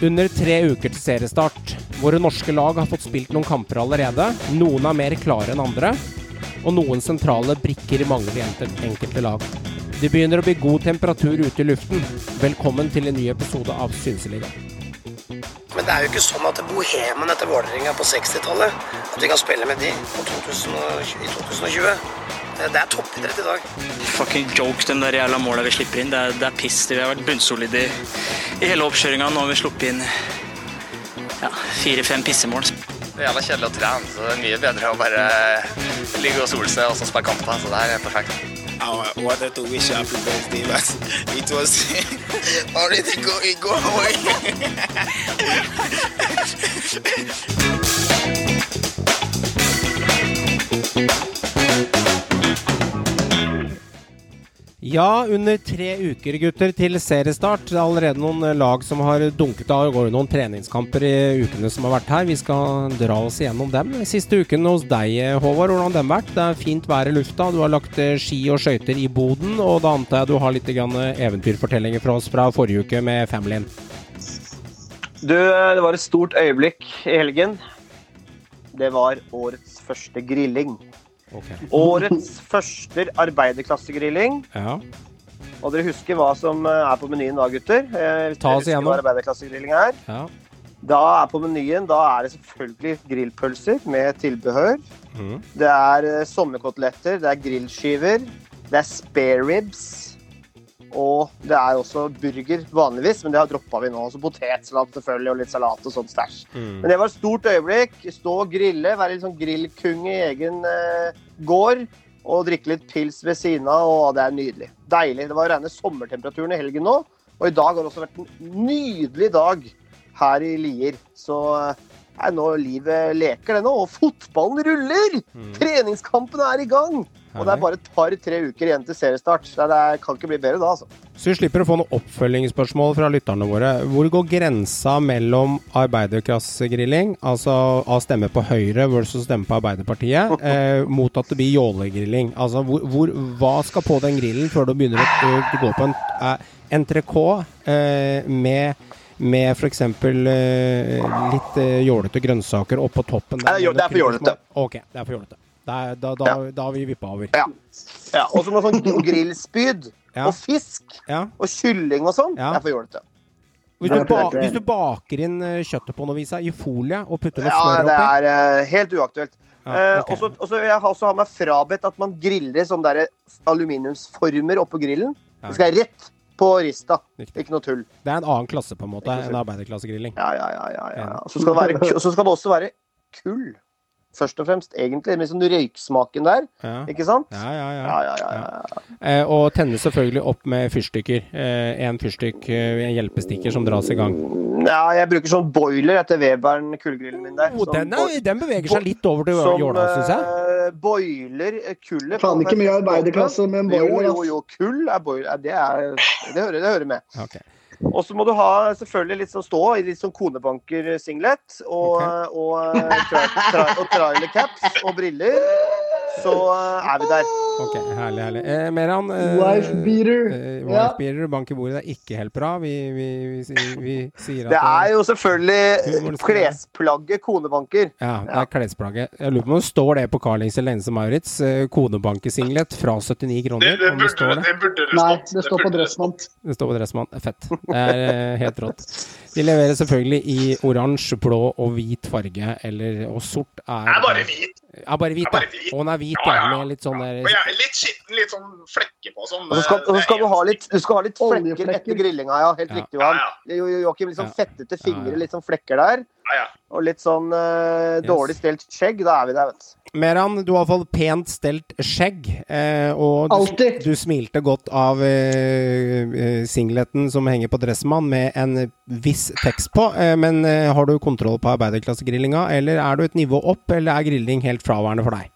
Under tre uker til seriestart. Våre norske lag har fått spilt noen kamper allerede. Noen er mer klare enn andre, og noen sentrale brikker mangler i enkelte lag. Det begynner å bli god temperatur ute i luften. Velkommen til en ny episode av Synseliga. Men det er jo ikke sånn at bohemen etter Vålerenga på 60-tallet At vi kan spille med de på 2020, i 2020. Det det er toppidrett i dag. Fucking joke, den der jævla måla vi slipper inn. Det er, det er piss. Vi har vært bunnsolide i, i hele oppkjøringa. Nå har vi sluppet inn ja, fire-fem pissemål. Det er jævla kjedelig å trene, så det er mye bedre å bare ligge og sole seg og så spille kamper. Så det her er perfekt. I wanted to wish you happy birthday, but it was already going go away. Ja, under tre uker, gutter, til seriestart. Det er allerede noen eh, lag som har dunket av. Det går noen treningskamper i ukene som har vært her. Vi skal dra oss igjennom dem. Siste uken hos deg, eh, Håvard, hvordan har den vært? Det er fint vær i lufta. Du har lagt eh, ski og skøyter i boden, og da antar jeg du har litt eventyrfortellinger fra oss fra forrige uke med familien. Du, det var et stort øyeblikk i helgen. Det var årets første grilling. Årets første arbeiderklassegrilling. Ja. Og dere husker hva som eh, er på menyen da, gutter? Eh, hvis Ta oss igjennom. hva arbeiderklassegrilling er. ja. Da er på menyen da er det selvfølgelig grillpølser med tilbehør. Mm. Det er eh, sommerkoteletter, det er grillskiver, det er spare ribs. Og det er også burger vanligvis, men det har droppa vi nå. Så potetsalat selvfølgelig, og litt salat og sånn stæsj. Mm. Men det var et stort øyeblikk. Stå og grille, være litt sånn grillkunge i egen eh, gård. Og drikke litt pils ved siden av, og det er nydelig. Deilig. Det var rene sommertemperaturen i helgen nå. Og i dag har det også vært en nydelig dag her i Lier. Så eh, er nå livet leker det nå, og fotballen ruller! Mm. Treningskampene er i gang! Og det er bare et par-tre uker igjen til seriestart. Så det kan ikke bli bedre da, altså. Så vi slipper å få noen oppfølgingsspørsmål fra lytterne våre. Hvor går grensa mellom arbeiderklassegrilling, altså av stemme på Høyre versus stemme på Arbeiderpartiet, eh, mot at det blir jålegrilling? Altså, hvor, hvor, hva skal på den grillen før du begynner å gå på en eh, entrecôte eh, med med f.eks. Uh, litt uh, jålete grønnsaker oppå toppen. Der, det er det er for jålete. Ok, det er for jålete. Da, da, da, ja. da har vi vippa over. Ja. ja og så noe sånn grillspyd. Ja. Og fisk. Ja. Og kylling og sånn. Ja. Det er for jålete. Hvis, du ba, hvis du baker inn eh, kjøttet på noe vis i folie og putter noe Ja, smør det er uh, helt uaktuelt. Ja, okay. uh, og så- Og vil jeg også ha meg frabedt at man griller sånne der aluminiumsformer oppå grillen. Ja. Det skal rett på rista. Riktig. Ikke noe tull. Det er en annen klasse, på en måte, enn arbeiderklassegrilling. Ja, ja, ja. ja, ja. Og så skal, være, og så skal det også være kull. Først og fremst, egentlig. Med sånn røyksmaken der. Ja. Ikke sant? Ja, ja, ja. Ja, ja, ja. ja. Eh, og tenne selvfølgelig opp med fyrstikker. Eh, en fyrstikk, eh, en hjelpestikker som dras i gang. ja jeg bruker sånn boiler etter Webern, kullgrillen min der. Oh, Sånn den, er, den beveger seg litt over til jåla, syns jeg. eh, boiler eh, kullet. Faen, ikke mye arbeiderklasse med en boiler, Jo, jo, jo. Kull er boiler. Det, er, det, hører, det hører med. Ok. Og så må du ha selvfølgelig litt sånn stå i litt sånn konebanker-singlet og, okay. og, og, tra tra og trailercaps og briller. Så eh, er vi der. Ok, Herlig, herlig. Eh, Meran eh, Wife beater. Eh, Ja. wife beater, bank i bordet. Det er ikke helt bra. Vi, vi, vi, vi sier at Det er jo selvfølgelig klesplagget konebanker. Ja, det er klesplagget. Jeg lurer på om det står det på Carlings eller Lense Maurits. Eh, konebankesinglet fra 79 kroner. Det, det, om det står burde, det. det burde det Nei, det står på Dressmann. Det står på Dressmann. Fett. Det er eh, helt rått. De leverer selvfølgelig i oransje, blå og hvit farge. Eller, og sort er Det er bare hvit. Ja, bare hvit, ja. hvit. Og hun er hvit, Ja, ja. ja. Med litt sånn der er litt skitten, litt sånn flekker på. Sånn, Og så skal, og så skal du ha litt, du skal ha litt flekker etter grillinga, ja. Helt Ja. riktig, Johan. Ja, Jo, jo, Joakim, litt sånn fettete fingre, litt sånn flekker der. Ja, ja. Og litt sånn uh, dårlig stelt skjegg. Da er vi der, vet du. Meran, du har iallfall pent stelt skjegg. Eh, og du, du smilte godt av eh, eh, singleten som henger på Dressmann med en viss tekst på. Eh, men eh, har du kontroll på arbeiderklassegrillinga, eller er du et nivå opp, eller er grilling helt fraværende for deg?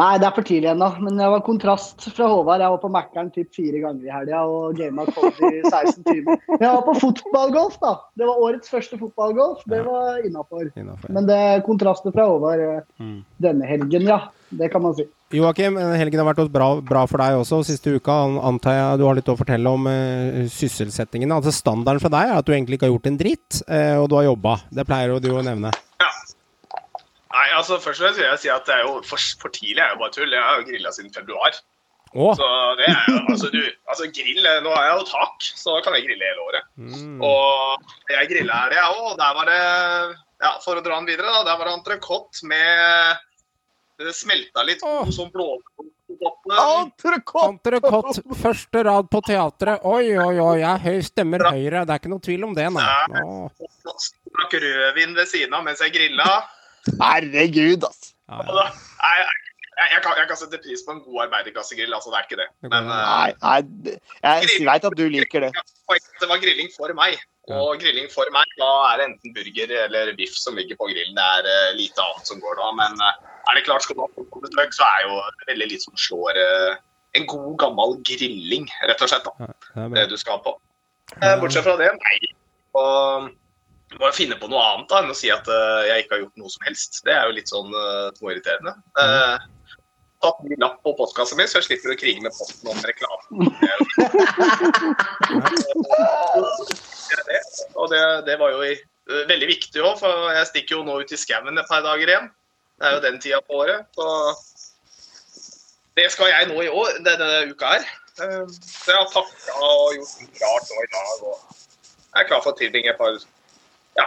Nei, det er for tidlig ennå. Men jeg var kontrast fra Håvard. Jeg var på Mækkern typ fire ganger i helga og gama Cody i 16 timer. Jeg var på fotballgolf, da. Det var årets første fotballgolf. Det var innafor. Ja. Men det er kontraster fra Håvard eh, Mm. denne helgen, ja. Det kan man si. Joakim, helgen har vært bra, bra for deg også. Siste uka antar jeg du har litt å fortelle om uh, sysselsettingen. Altså Standarden for deg er at du egentlig ikke har gjort en dritt, uh, og du har jobba. Det pleier jo du å nevne. Nei, altså Først vil jeg si at det er jo for, for tidlig er jo bare tull. Jeg har jo grilla siden februar. Å! Så det er jo, altså du, altså grill, Nå har jeg jo tak, så kan jeg grille hele året. Mm. Og jeg grilla her, jeg òg. Der var det ja, For å dra den videre, da. Der var det entrecôte med Det smelta litt Åh. god sånn blå. Entrecôte! Entrecôte, første rad på teatret. Oi, oi, oi, jeg høy stemmer høyre. Det er ikke noe tvil om det, nei. Drakk rødvin ved siden av mens jeg grilla. Herregud, altså. Ja, Og da, jeg, jeg, kan, jeg kan sette pris på en god arbeiderklassegrill, altså det er ikke det. Men eh, Nei, nei, jeg veit at du liker det. det var grilling for meg. Og grilling for meg, da er det enten burger eller biff som ligger på grillen. Det er eh, lite annet som går da. Men eh, er det klart skal du ha folk på besøk, så er jo veldig lite som slår en god, gammel grilling, rett og slett. da, Ja, det Det du skal på. Eh, Bortsett fra det, nei. Og må jo finne på noe annet da, enn å si at uh, jeg ikke har gjort noe som helst. Det er jo litt sånn uh, småirriterende. Uh, tatt ny lapp på postkassa min, så jeg slipper å krige med posten om reklame. Det jo- Det det. Og det, det var jo i, uh, veldig viktig òg, for jeg stikker jo nå ut i skauen et par dager igjen. Det er jo den tida på året. Så det skal jeg nå i år, denne uka her. Så jeg har takka og gjort mye klart nå i dag. Og jeg er klar for å tilbringe et par ja,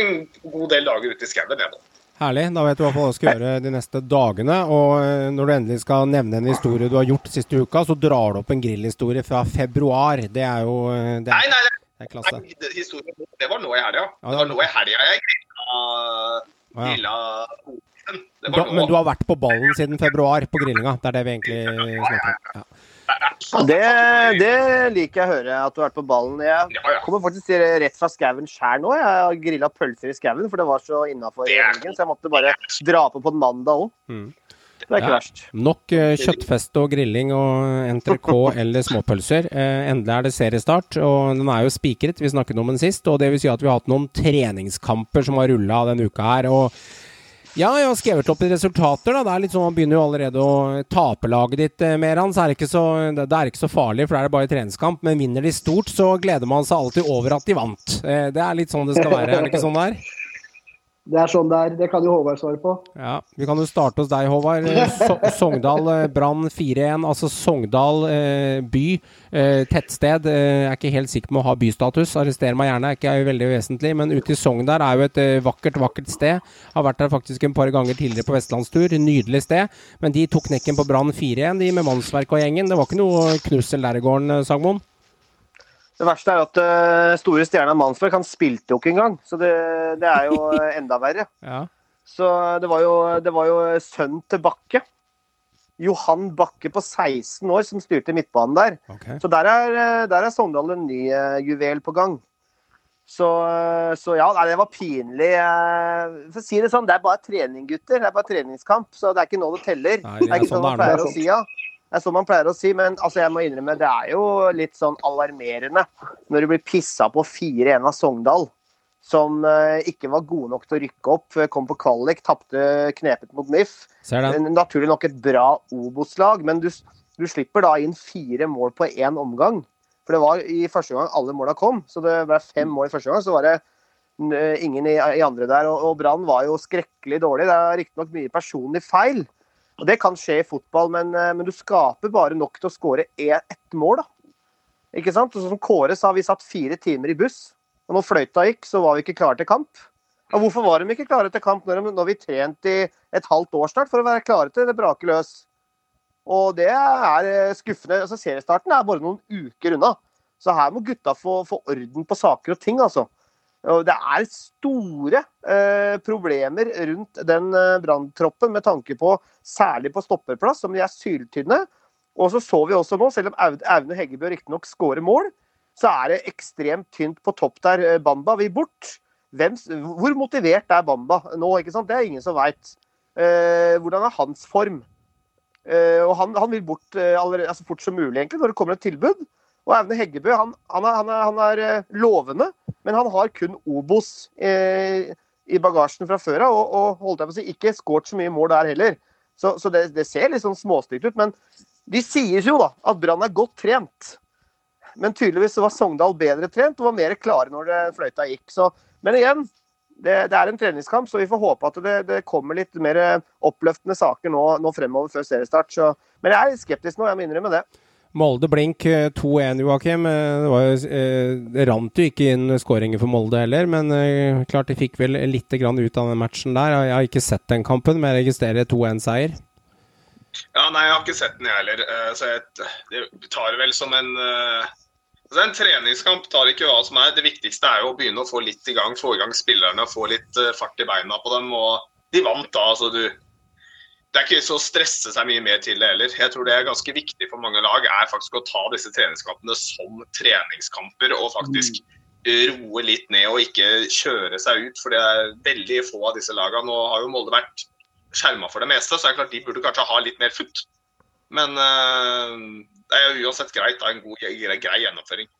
en god del dager ute i skauen jeg nå. Herlig. Da vet du hva du skal gjøre de neste dagene. Og eh, når du endelig skal nevne en historie du har gjort siste uka, så drar du opp en grillhistorie fra februar. Det er jo eh, det er, nei, nei, det er klasse. nei det- historien, det var nå i helga. Ja, Det var nå i helga jeg grilla, grilla. Det Da, men du har vært på ballen siden februar på grillinga. Det er det vi egentlig snakker om. Ja. Det, det liker jeg å høre, at du har vært på ballen. Jeg kommer faktisk rett fra skauen sjøl nå. Jeg har grilla pølser i skauen, for det var så innafor helgen. Så jeg måtte bare dra på på en mandag òg. Mm. Det er ikke Ja. verst. Nok eh, kjøttfeste og grilling og NTRK eller småpølser. Eh, endelig er det seriestart, og den er jo spikret. Vi snakket om den sist. Og det vil si at vi har hatt noen treningskamper som har rulla denne uka her. og ja, jeg har skrevet opp i resultater. da. Det er litt sånn, Man begynner jo allerede å tape laget ditt, eh, Meran. Så er det, ikke så, det er ikke så farlig, for da er det bare treningskamp. Men vinner de stort, så gleder man seg alltid over at de vant. Eh, det er litt sånn det skal være. Er det ikke sånn det er? Det er sånn det er. Det kan jo Håvard svare på. Ja, Vi kan jo starte hos deg, Håvard. Eh, So Sogndal eh, Brann 4-1. Altså Sogndal eh, by, eh, tettsted. Eh, er ikke helt sikker på å ha bystatus. Arrester meg gjerne, er ikke er veldig vesentlig. Men ute i Sogn der er jo et eh, vakkert, vakkert sted. Har vært der faktisk en par ganger tidligere på vestlandstur. Nydelig sted. Men de tok knekken på Brann 4-1, de med mannsverk og gjengen. Det var ikke noe knussel der i gården, Sagmoen? Det verste er at uh, store stjerna Mansberg han spilte jo ikke engang. Så det, det er jo eh, enda verre. Ja. Så det var jo, det var jo sønnen til Bakke. Johan Bakke på 16 år som styrte midtbanen der. Okay. Så der er, eh, der er Sogndal en ny uh, juvel på gang. Så, eh, så ja, nei, det var pinlig. eh, For å si det sånn, det er bare trening, gutter. Det er bare treningskamp, så det er ikke nå det teller. Nei, det er ikke sånn sånn man er det. pleier å si, ja. Det er sånn man pleier å si, men altså, jeg må innrømme, det er jo litt sånn alarmerende når du blir pissa på 4-1 av Sogndal. Som eh, ikke var gode nok til å rykke opp. Kom på kvalik, tapte knepet mot NIF. Naturlig nok et bra Obos-lag, men du, du slipper da inn fire mål på én omgang. For det var i første gang alle måla kom, så det ble fem mål i første gang. Så var det eh, ingen i, i andre der. Og, og Brann var jo skrekkelig dårlig. Det er riktignok mye personlig feil. Og Det kan skje i fotball, men, eh, men du skaper bare nok til å skåre ett mål. da. Ikke sant? Og som Kåre sa, vi satt fire timer i buss. Og når fløyta gikk, så var vi ikke klare til kamp. Og hvorfor var de ikke klare til kamp når, de, når vi trente i et halvt år snart for å være klare til det braker løs? Og det er eh, skuffende. Altså, seriestarten er bare noen uker unna. Så her må gutta få, få orden på saker og ting, altså. Det er store eh, problemer rundt den eh, branntroppen med tanke på særlig på stopperplass, som de er syltynne. Og så så vi også nå, selv om Aune Heggebø riktignok skårer mål, så er det ekstremt tynt på topp der. Eh, Bamba vil bort. Hvem, hvor motivert er Bamba nå? ikke sant? Det er ingen som veit. Eh, hvordan er hans form? Eh, og han, han vil bort eh, allerede, altså fort som mulig, egentlig, når det kommer et tilbud. Og Aune Heggebø han, han er, han er, han er eh, lovende, men han har kun Obos eh, i bagasjen fra før av. Og, og holdt jeg på å si, ikke skåret så mye mål der heller. Så, så det, det, ser litt sånn småstygt ut. Men de sier jo da at Brann er godt trent. Men tydeligvis var Sogndal bedre trent og var mer klare når det fløyta gikk. Så, men igjen, det, det, er en treningskamp, så vi får håpe at det, det kommer litt mer oppløftende saker nå, nå fremover før seriestart. Så, men jeg er skeptisk nå, jeg må innrømme det. Molde blink 2-1, eh, Joakim. Eh, det, var jo, eh, det rant jo ikke inn skåringer for Molde heller, men klart de fikk vel litt ut av den matchen der. Jeg har ikke sett den kampen, men jeg registrerer 2-1-seier. Ja, nei, jeg har ikke sett den, jeg heller. Så jeg, det tar vel som en altså En treningskamp tar ikke hva som er. Det viktigste er jo å begynne å få litt i gang, få i gang spillerne, få litt fart i beina på dem. og De vant da. altså du det er ikke så å stresse seg mye mer til det heller. Jeg tror det er ganske viktig for mange lag er faktisk å ta disse treningskampene som treningskamper og faktisk roe litt ned og ikke kjøre seg ut. For det er veldig få av disse lagene. Nå har jo Molde vært skjerma for det meste, så det er klart de burde kanskje ha litt mer futt. Men uh, det er jo uansett greit. Er en god, grei, gjennomføring.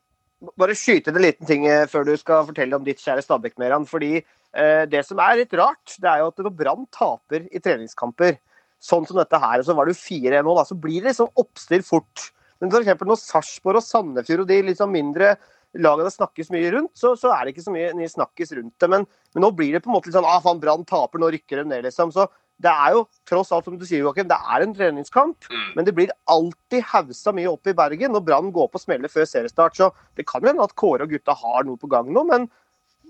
Bare skyte en liten ting eh, før du skal fortelle om ditt kjære Stabæk-Meran. fordi uh, Det som er litt rart, det er jo at når Brann taper i treningskamper, sånn som dette her, og så var det jo 4-1 nå, da, så blir det liksom oppstyr fort. Men f.eks. når Sarpsborg og Sandefjord og de liksom mindre lagene snakkes mye rundt, så, så, er det ikke så mye, mye snakkes rundt det. Men, men, nå blir det på en måte litt sånn ah, faen, Brann taper, nå rykker de ned, liksom. Så det er jo tross alt, som du sier, Joakim, det er en treningskamp. Mm. Men det blir alltid hausa mye opp i Bergen når Brann går på smeller før seriestart. Så det kan jo hende at Kåre og gutta har noe på gang nå, men,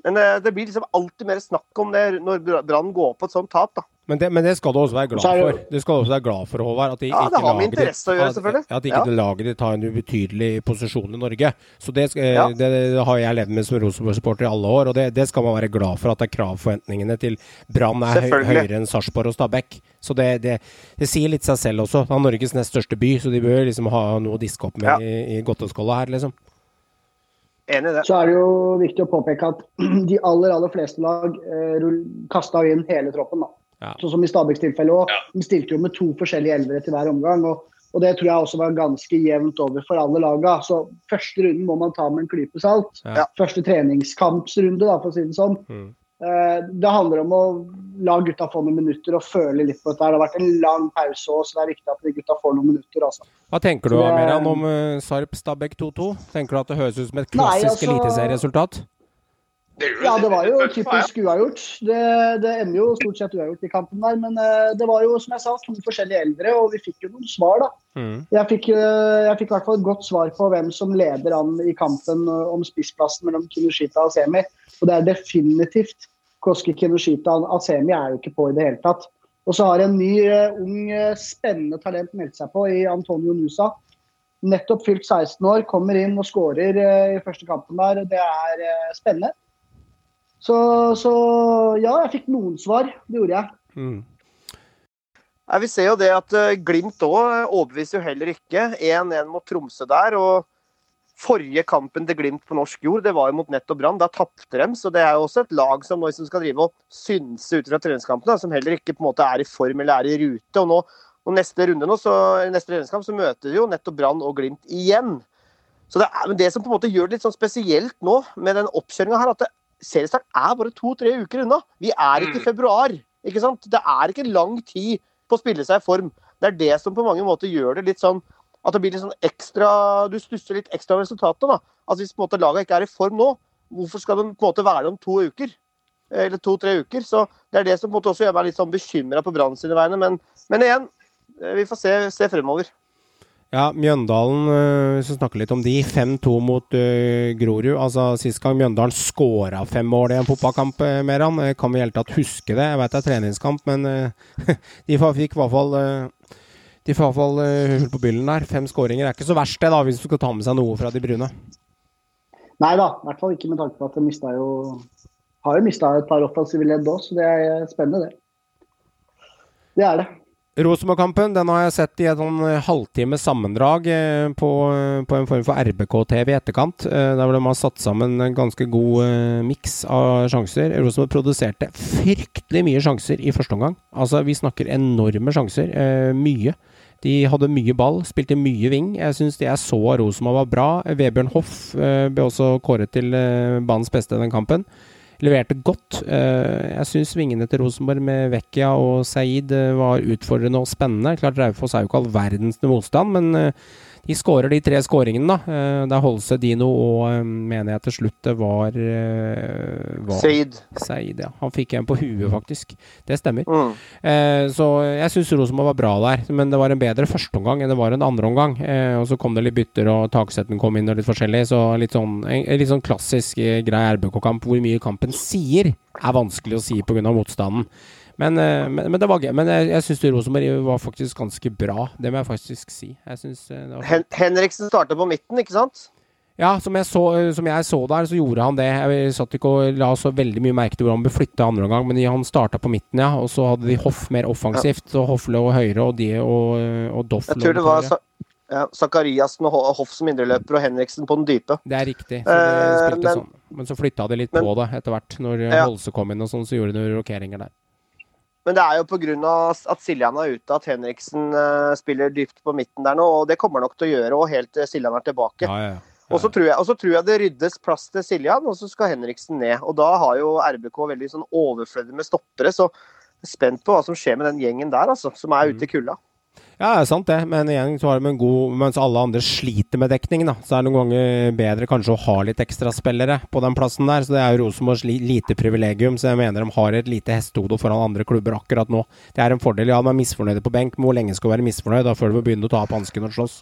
men eh, det blir liksom alltid mer snakk om det når Brann går på et sånt tap, da. Men det, men det, skal du også være glad for. Det skal du også være glad for, Håvard. At de, ja, det har med interesse å gjøre, selvfølgelig. At, at ikke ja. laget ditt har en ubetydelig posisjon i Norge. Så det, ja. det, det har jeg levd med som Rosenborg-supporter i alle år, og det, skal man være glad for. At det er kravforventningene til Brann er høy, høyere enn Sarpsborg og Stabæk. Så det, sier litt seg selv også. Det er Norges nest største by, så de bør liksom ha noe å diske opp med i, i godteskåla her, liksom. Enig i det. Så er det jo viktig å påpeke at de aller, aller fleste lag eh, kasta inn hele troppen, da. Ja. Sånn som i Stabæks tilfelle òg. De stilte jo med to forskjellige elvere til hver omgang. Og, og, det tror jeg også var ganske jevnt over for alle laga. Så første runden må man ta med en klype salt. Ja. Første treningskampsrunde, da, for å si det sånn. Mm. Eh, det handler om å la gutta få noen minutter og føle litt på dette. Det har vært en lang pause òg, så det er viktig at de gutta får noen minutter. Altså. Hva tenker du det, om uh, Sarp Stabæk 2-2? Tenker du at det høres ut som et klassisk altså, eliteserieresultat? Ja, det var jo typisk uavgjort. Det, det ender jo stort sett uavgjort i kampen der. Men uh, det var jo, som jeg sa, to forskjellige eldre, og vi fikk jo noen svar, da. Mm. Jeg fikk, jeg fikk i hvert fall et godt svar på hvem som leder an i kampen om spissplassen mellom Kinushita og Semi. Og det er definitivt Koski Kinoshita. Asemi er jo ikke på i det hele tatt. Og så har en ny, ung, spennende talent meldt seg på i Antonio Nusa. Nettopp fylt 16 år, kommer inn og skårer i første kampen der. Det er spennende. Så, så, ja, jeg fikk noen svar. Det gjorde jeg. Mm. Nei, vi ser jo det at Glimt òg overbeviser jo heller ikke. 1-1 mot Tromsø der. og Forrige kampen til Glimt på norsk jord det var jo mot Nett og Brann. Da tapte de. Så det er jo også et lag som nå som skal drive og synse ut fra treningskampene, som heller ikke på en måte er i form eller er i rute. og nå og neste runde nå, så, neste treningskamp så møter de jo nettopp Brann og Glimt igjen. Så det, er, det som på en måte gjør det litt sånn spesielt nå med den oppkjøringa her, at seriestart er bare to-tre uker unna. Vi er ikke i mm. februar. ikke sant? Det er ikke lang tid på å spille seg i form. Det er det som på mange måter gjør det litt sånn at det blir litt sånn ekstra Du stusser litt ekstra over resultatet. da. Altså Hvis på en måte laget ikke er i form nå, hvorfor skal den på en måte være om to uker? Eller to-tre uker. Så det er det som på en måte også gjør meg litt sånn bekymra på Brann sine vegne. Men, men igjen, eh, vi får se, se fremover. Ja, Mjøndalen, uh, hvis vi snakker litt om de. 5-2 mot uh, Grorud. Altså, Sist gang Mjøndalen skåra fem mål i en fotballkamp, uh, Meran. Uh, kan vi i hele tatt huske det? Jeg vet det er treningskamp, men de fikk i hvert fall de får i hvert fall hull på byllen der. Fem skåringer er ikke så verst, det, da, hvis du skal ta med seg noe fra de brune. Nei da, i hvert fall ikke med tanke på at de mista jo Har jo mista et par offensive ledd òg, så det er spennende, det. Det er det. Rosenborg-kampen den har jeg sett i et sånn eh, halvtime sammendrag eh, på, eh, på, en form for RBK-TV i etterkant. Der hvor de har satt sammen en ganske god miks av sjanser. Rosenborg produserte fryktelig mye sjanser i første omgang. Altså, vi snakker enorme sjanser. Mye. De hadde mye ball, spilte mye ving. Jeg syns det jeg så av Rosenborg var bra. Vebjørn Hoff ble også kåret til banens beste den kampen. leverte godt. Eh, jeg syns vingene til Rosenborg med Vekkia og Saeed eh, var utfordrende og spennende. Klart Raufoss er jo ikke all verdens motstand, men eh, de skårer de tre skåringene, da. Eh, det er Holse, Dino og eh, mener jeg til slutt det var, eh, var Seid. Seid ja. Han fikk en på huet, faktisk. Det stemmer. Mm. Eh, så jeg syns Rosenborg var bra der, men det var en bedre førsteomgang enn det var en andreomgang. Eh, og så kom det litt bytter, og Taksetten kom inn og litt forskjellig. Så litt sånn, en, en litt sånn klassisk grei RBK-kamp hvor mye kampen sier, er vanskelig å si pga. motstanden. Men, eh, men, men det var gøy. Men jeg, jeg syns Rosenborg var faktisk ganske bra. Det må jeg faktisk si. Jeg synes, eh, Hen Henriksen starter på midten, ikke sant? ja, som jeg, så, som jeg så der, så gjorde han det. Jeg satt ikke og la så veldig mye merke til hvor han ble flytta andre omgang, men han starta på midten, ja. Og så hadde de Hoff mer offensivt, og Hoff lå høyre, og de og, og Doff lå tror det var høyre. Ja, Zakariassen og Hoff som indreløper og Henriksen på den dype. Det er riktig. Så de Eh, men- sånn. Men så flytta de litt men- på det etter hvert. Når Ja. Holse kom inn og sånn, så gjorde de noen rokeringer der. Men det er jo pga. at Siljan er ute at Henriksen eh, spiller dypt på midten der nå, og det kommer nok til å gjøre og helt til Siljan er tilbake. Ja, ja. Og så tror, tror jeg det ryddes plass til Siljan, og så skal Henriksen ned. Og da har jo RBK veldig sånn overflødig med stoppere, så jeg er spent på hva som skjer med den gjengen der, altså, som er ute i kulda. Ja, det er sant det, men igjen så har de en god Mens alle andre sliter med dekningen, da, så er det noen ganger bedre kanskje å ha litt ekstraspillere på den plassen der. Så det er jo Rosenborgs lite privilegium, så jeg mener de har et lite hestehode foran andre klubber akkurat nå. Det er en fordel. Ja, de er misfornøyde på benk, men hvor lenge skal du være misfornøyd da før du begynner å ta opp hansken og slåss?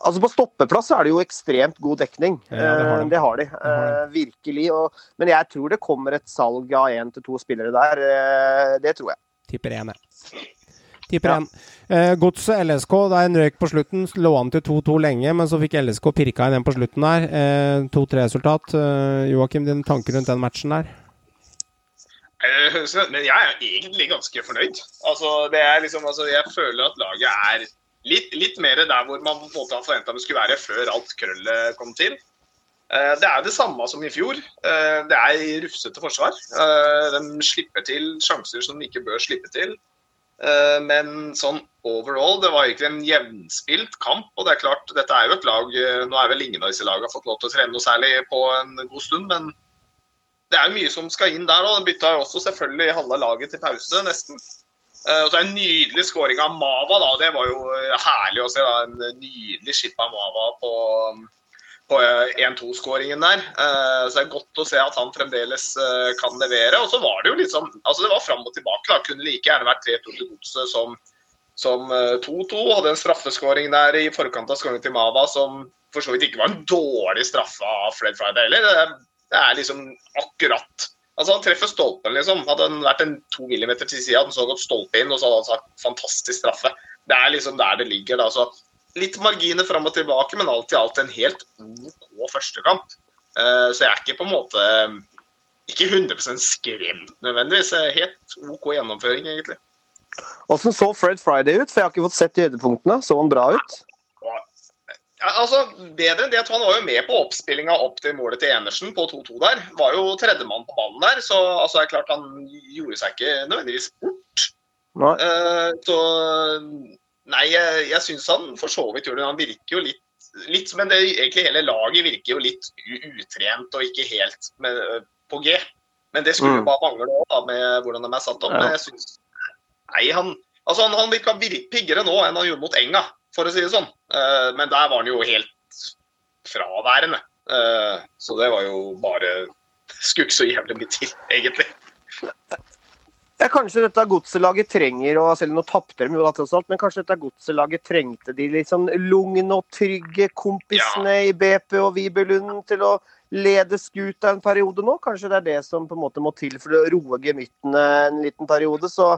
Altså På stoppeplass er det jo ekstremt god dekning. Ja, det har de. Eh, det har de. har Eh, virkelig. Og, men jeg tror det kommer et salg av én til to spillere der. Eh, det tror jeg. Tipper én, jeg. Tipper én. Eh, Godset LSK, det er en røyk på slutten. Lå an til 2-2 lenge, men så fikk LSK pirka inn en på slutten der. Eh, 2-3-resultat. Eh, Joakim, dine tanker rundt den matchen der? Eh, Men jeg er egentlig ganske fornøyd. Altså, det er liksom, altså, jeg føler at laget er litt, litt mer der hvor man på en måte har forventa det skulle være før alt krøllet kom til. Eh, Det er det samme som i fjor. Eh, Det er rufsete forsvar. De slipper til sjanser som de ikke bør slippe til. Eh, Men sånn overall, det var egentlig en jevnspilt kamp. Og det er klart, dette er jo et lag eh, Nå er vel ingen av disse lagene fått lov til å trene noe særlig på en god stund, men det er jo mye som skal inn der. og bytta jo også selvfølgelig halve laget til pause, nesten. Eh, og så er det En nydelig skåring av Mava. da, Det var jo herlig å se. da, En nydelig skip av Mava på, på eh, 1-2-skåringen der. Eh, Så det er godt å se at han fremdeles eh, kan levere. Og så var det jo litt sånn altså Det var fram og tilbake. da, Kunne like gjerne vært 3-2 til Godset som som eh, 2-2. Hadde en straffeskåring der i forkant av skåringen til Mava som for så vidt ikke var en dårlig straffe av Fred Friday heller. Det er liksom akkurat Altså Han treffer stolpen, liksom. Hadde han vært en to millimeter til sida, hadde han så gått stolpe inn, og så hadde han sagt fantastisk straffe. Det er liksom der det ligger. da, så Litt marginer fram og tilbake, men alt i alt en helt OK førstekamp. Uh, så jeg er ikke på en måte Ikke 100 skremt nødvendigvis. eh, Helt OK gjennomføring, egentlig. Åssen så Fred Friday ut? For jeg har ikke fått sett de høydepunktene. Så han bra ut? Ja, altså, Bedre enn det at han var jo med på oppspillinga opp til målet til Enersen på 2-2 der. Var jo tredjemann på ballen der, så altså, det er klart han gjorde seg ikke nødvendigvis bort. Eh, så Nei, jeg, jeg syns han for så vidt gjorde det. Han virker jo litt, litt Men det, egentlig hele laget virker jo litt utrent og ikke helt med, på G. Men det skulle jo Mm. bare mangle òg, med hvordan de er satt opp. Ja. Men jeg synes, Nei, han, altså han, han virka piggere nå enn han gjorde mot Enga, for å si det sånn. Uh, men der var han jo helt fraværende. Uh, så det var jo bare Skulle ikke så jævlig mye til, egentlig. Ja, Kanskje dette godselaget trenger og Selv om nå tapte de jo da tross alt, men kanskje dette godselaget trengte de liksom lugne og trygge kompisene i BP og Vibelund til å lede skuta en periode nå? Kanskje det er det som på en måte må til for å roe gemyttene en liten periode. Så,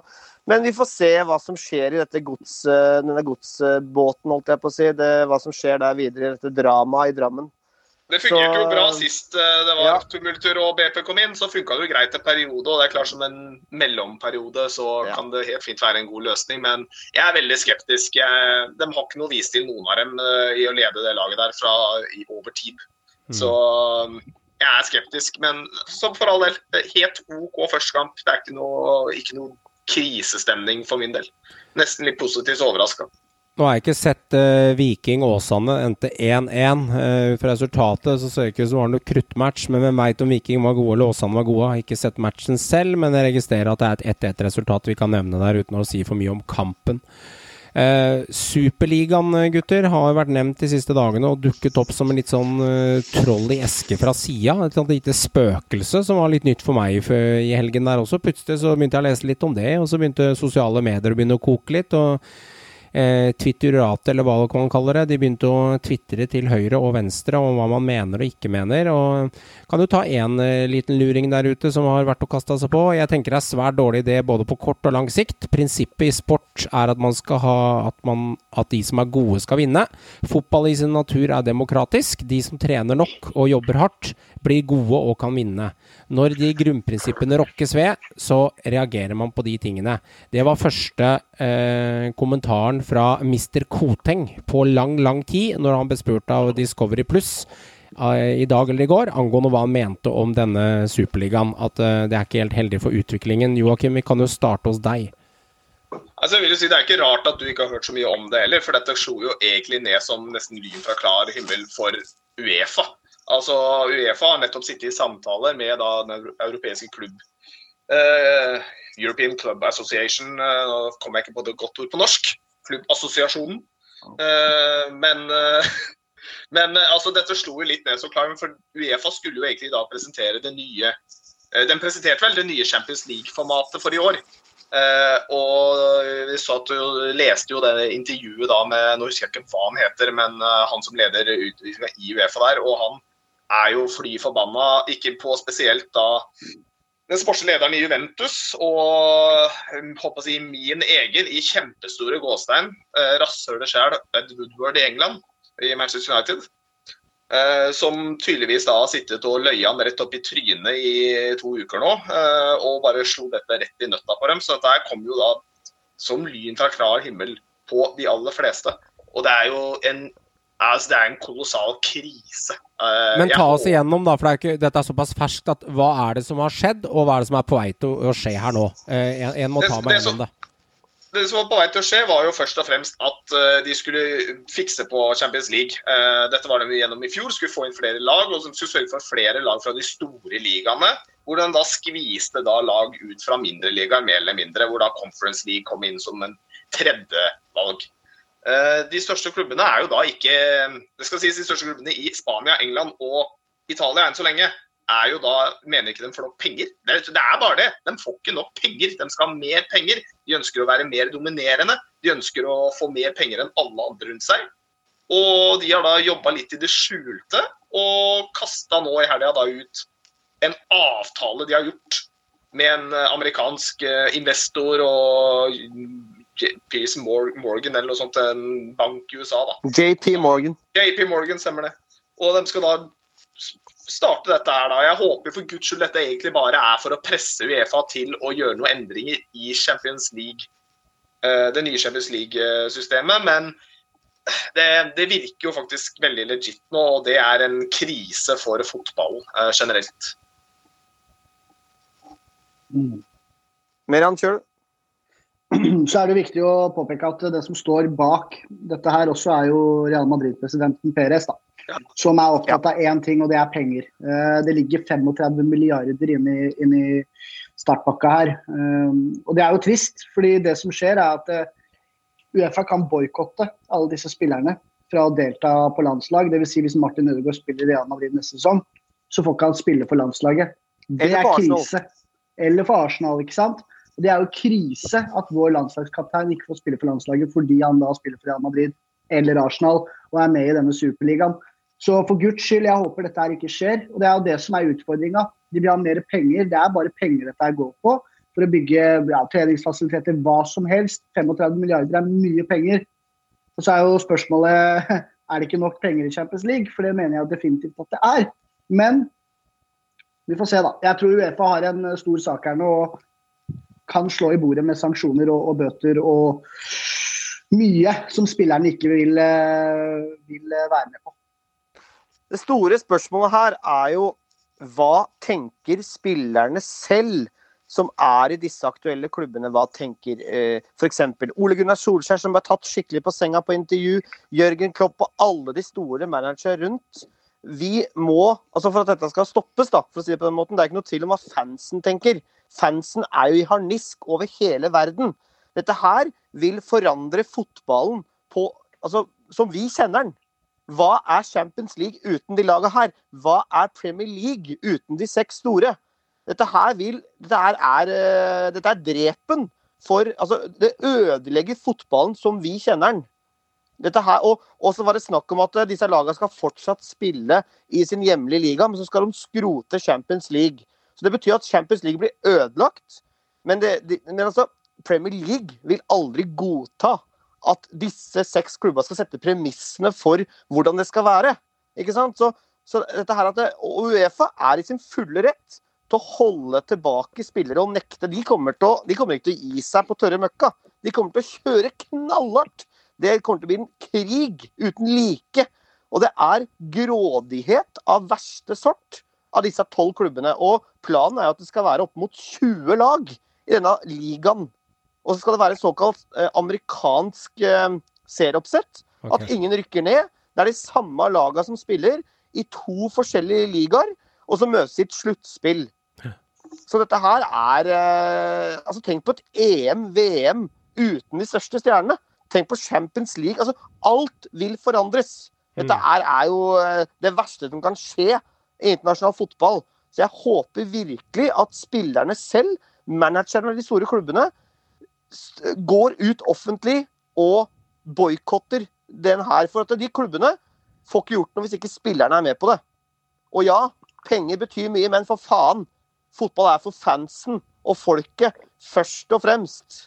men vi får se hva som skjer i dette gods, denne godsbåten, holdt jeg på å si. Det, hva som skjer der videre i dette dramaet i Drammen. Det fungerte jo bra sist eh, det var Ja. tumultur og BP kom inn. Så funka det jo greit en periode, og det er klart som en mellomperiode så Ja. kan det helt fint være en god løsning. Men jeg er veldig skeptisk. Jeg, de har ikke noe vis til noen av dem eh, i å lede det laget der fra i over tid. Så um, jeg er skeptisk, men som for all del, helt OK førstekamp. Det er ikke noe, ikke noe krisestemning for min del. Nesten litt positivt overraska. Nå har jeg ikke sett uh, Viking Åsane endte 1-1. Uh, for resultatet så ser det ikke ut som det var noe kruttmatch, men hvem veit om Viking var gode eller Åsane var gode. Jeg har ikke sett matchen selv, men jeg registrerer at det er et 1-1-resultat vi kan nevne der uten å si for mye om kampen. Uh, Superligaen, gutter, har vært nevnt de siste dagene og dukket opp som en litt sånn uh, troll i eske fra sida. Et lite spøkelse som var litt nytt for meg i helgen der også. Plutselig så begynte jeg å lese litt om det, og så begynte sosiale medier å begynne å koke litt. og eh, Twitterate, eller hva man kaller det. De begynte å tvitre til høyre og venstre om hva man mener og ikke mener. og Kan du ta én eh, liten luring der ute som har vært å kaste seg på? Jeg tenker det er svært dårlig idé både på kort og lang sikt. Prinsippet i sport er at man skal ha at, man, at de som er gode, skal vinne. Fotball i sin natur er demokratisk. De som trener nok og jobber hardt, blir gode og kan vinne. Når de grunnprinsippene rokkes ved, så reagerer man på de tingene. Det var første eh, kommentaren fra Mr. Koteng på lang, lang tid, når han ble spurt av Discovery Pluss eh, i dag eller i går angående hva han mente om denne superligaen. At eh, det er ikke helt heldig for utviklingen. Joakim, vi kan jo starte hos deg. Altså, jeg vil jo si Det er ikke rart at du ikke har hørt så mye om det heller, for dette slo jo egentlig ned som nesten lyn fra klar himmel for Uefa. Altså, Uefa har nettopp sittet i samtaler med da, den europeiske klubb uh, European Club Association. Uh, nå kommer jeg ikke på det godt ord på norsk. Klubbassosiasjonen. Uh, men men altså, dette slo jo litt ned så klart, for Uefa skulle jo egentlig da presentere det nye Den presenterte vel det nye Champions League-formatet for i år. Og vi så at du leste jo det intervjuet da med Nå husker jeg ikke hva han heter, men han som leder utviklinga i Uefa der. Og han er jo fly forbanna, ikke på spesielt da den sportslige lederen i Juventus og håper å si, min egen i kjempestore gåstein, uh, rasshølet sjøl, Ed Woodward i England, i Manchester United. Uh, som tydeligvis da har sittet og løyet han rett opp i trynet i to uker nå. Uh, og bare slo dette rett i nøtta på dem. Så dette kom jo da som lyn fra klar himmel på de aller fleste. Og det er jo en Altså, det er en kolossal krise. Uh, Men ta oss igjennom, da, for det er ikke, dette er såpass ferskt. at Hva er det som har skjedd, og hva er det som er på vei til å skje her nå? Uh, en, en, må ta meg gjennom det. Det som var på vei til å skje, var jo først og fremst at uh, de skulle fikse på Champions League. dette var det vi gjennom i fjor. Skulle få inn flere lag, og som skulle sørge for flere lag fra de store ligaene. Hvor den da skviste da lag ut fra mindre ligaer, mer eller mindre. Hvor da Conference League kom inn som en tredje valg. Eh, de største klubbene er jo da ikke det skal sies De største klubbene i Spania, England og Italia enn så lenge er jo da mener ikke de får nok penger. Det er, det er, bare det. De får ikke nok penger. De skal ha mer penger. De ønsker å være mer dominerende. De ønsker å få mer penger enn alle andre rundt seg. Og de har da jobba litt i det skjulte og kasta nå i helga da ut en avtale de har gjort med en amerikansk eh, investor og Pierce Morgan eller noe sånt, en bank i USA. da. JP Morgan. JP Morgan, stemmer det. Og de skal da starte dette her da. Jeg håper for guds skyld dette egentlig bare er for å presse Uefa til å gjøre noen endringer i Champions League, uh, det nye Champions League-systemet. Men det, det, virker jo faktisk veldig legit nå, og det er en krise for fotballen uh, generelt. Mm. Meran, kjør så er det viktig å påpeke at det som står bak dette her, også er jo Real Madrid-presidenten Perez. da, Som er opptatt av én ting, og det er penger. Eh, det ligger 35 milliarder inne i, startpakka her. Eh, og det er jo trist, fordi det som skjer er at eh, Uefa kan boikotte alle disse spillerne fra å delta på landslag. Dvs. Si hvis Martin Ødegaard spiller i Real Madrid neste sesong, så får ikke han spille for landslaget. Det er krise. Eller for Arsenal, ikke sant. Det er jo krise at vår landslagskaptein ikke får spille for landslaget fordi han da spiller for Real Madrid eller Arsenal og er med i denne superligaen. Så for guds skyld, jeg håper dette her ikke skjer. Og det er jo det som er utfordringa. De vil ha mer penger. Det er bare penger dette her går på. For å bygge ja, treningsfasiliteter, hva som helst. 35 milliarder er mye penger. Og så er jo spørsmålet er det ikke nok penger i Champions League, for det mener jeg definitivt at det er. Men vi får se, da. Jeg tror Uefa har en stor sak her nå. og kan slå i bordet med sanksjoner og, og bøter og mye som spillerne ikke vil, eh, vil, eh, være med på. Det store spørsmålet her er jo hva tenker spillerne selv som er i disse aktuelle klubbene, hva tenker eh, f.eks. Ole Gunnar Solskjær, som ble tatt skikkelig på senga på intervju, Jørgen Klopp og alle de store managerne rundt. Vi må, altså For at dette skal stoppes, da, for å si det på den måten, det er ikke noe tvil om hva fansen tenker. Fansen er jo i harnisk over hele verden. Dette her vil forandre fotballen på, altså, som vi kjenner den. Hva er Champions League uten de lagene her? Hva er Premier League uten de seks store? Dette her vil Dette er, er, eh, dette er drepen for Altså, det ødelegger fotballen som vi kjenner den. Her, og, og så var det snakk om at eh, disse lagene skal fortsatt spille i sin hjemlige liga, men så skal de skrote Champions League. Så Det betyr at Champions League blir ødelagt. Men, det, de, men altså, Premier League vil aldri godta at disse seks klubber skal sette premissene for hvordan det skal være. Ikke sant? Så, så dette her at det, Uefa er i sin fulle rett til å holde tilbake spillere og nekte. De kommer, å, de kommer ikke til å gi seg på tørre møkka. De kommer til å kjøre knallhardt. Det kommer til å bli en krig uten like. Og det er grådighet av verste sort av disse tolv klubbene. Og planen er at det skal være opp mot 20 lag i denne ligaen. Og så skal det være såkalt eh, amerikansk eh, serieoppsett. Okay. At ingen rykker ned. Det er de samme lagene som spiller i to forskjellige ligaer, og så møtes i et sluttspill. Så dette her er eh, Altså, tenk på et EM, VM uten de største stjernene. Tenk på Champions League. Altså, alt vil forandres. Dette Mm. er, er jo det verste som kan skje i internasjonal fotball. Så jeg håper virkelig at spillerne selv, managerne av de store klubbene, går ut offentlig og boikotter den her. For at de klubbene får ikke gjort noe hvis ikke spillerne er med på det. Og ja, penger betyr mye, men for faen. Fotball er for fansen og folket først og fremst.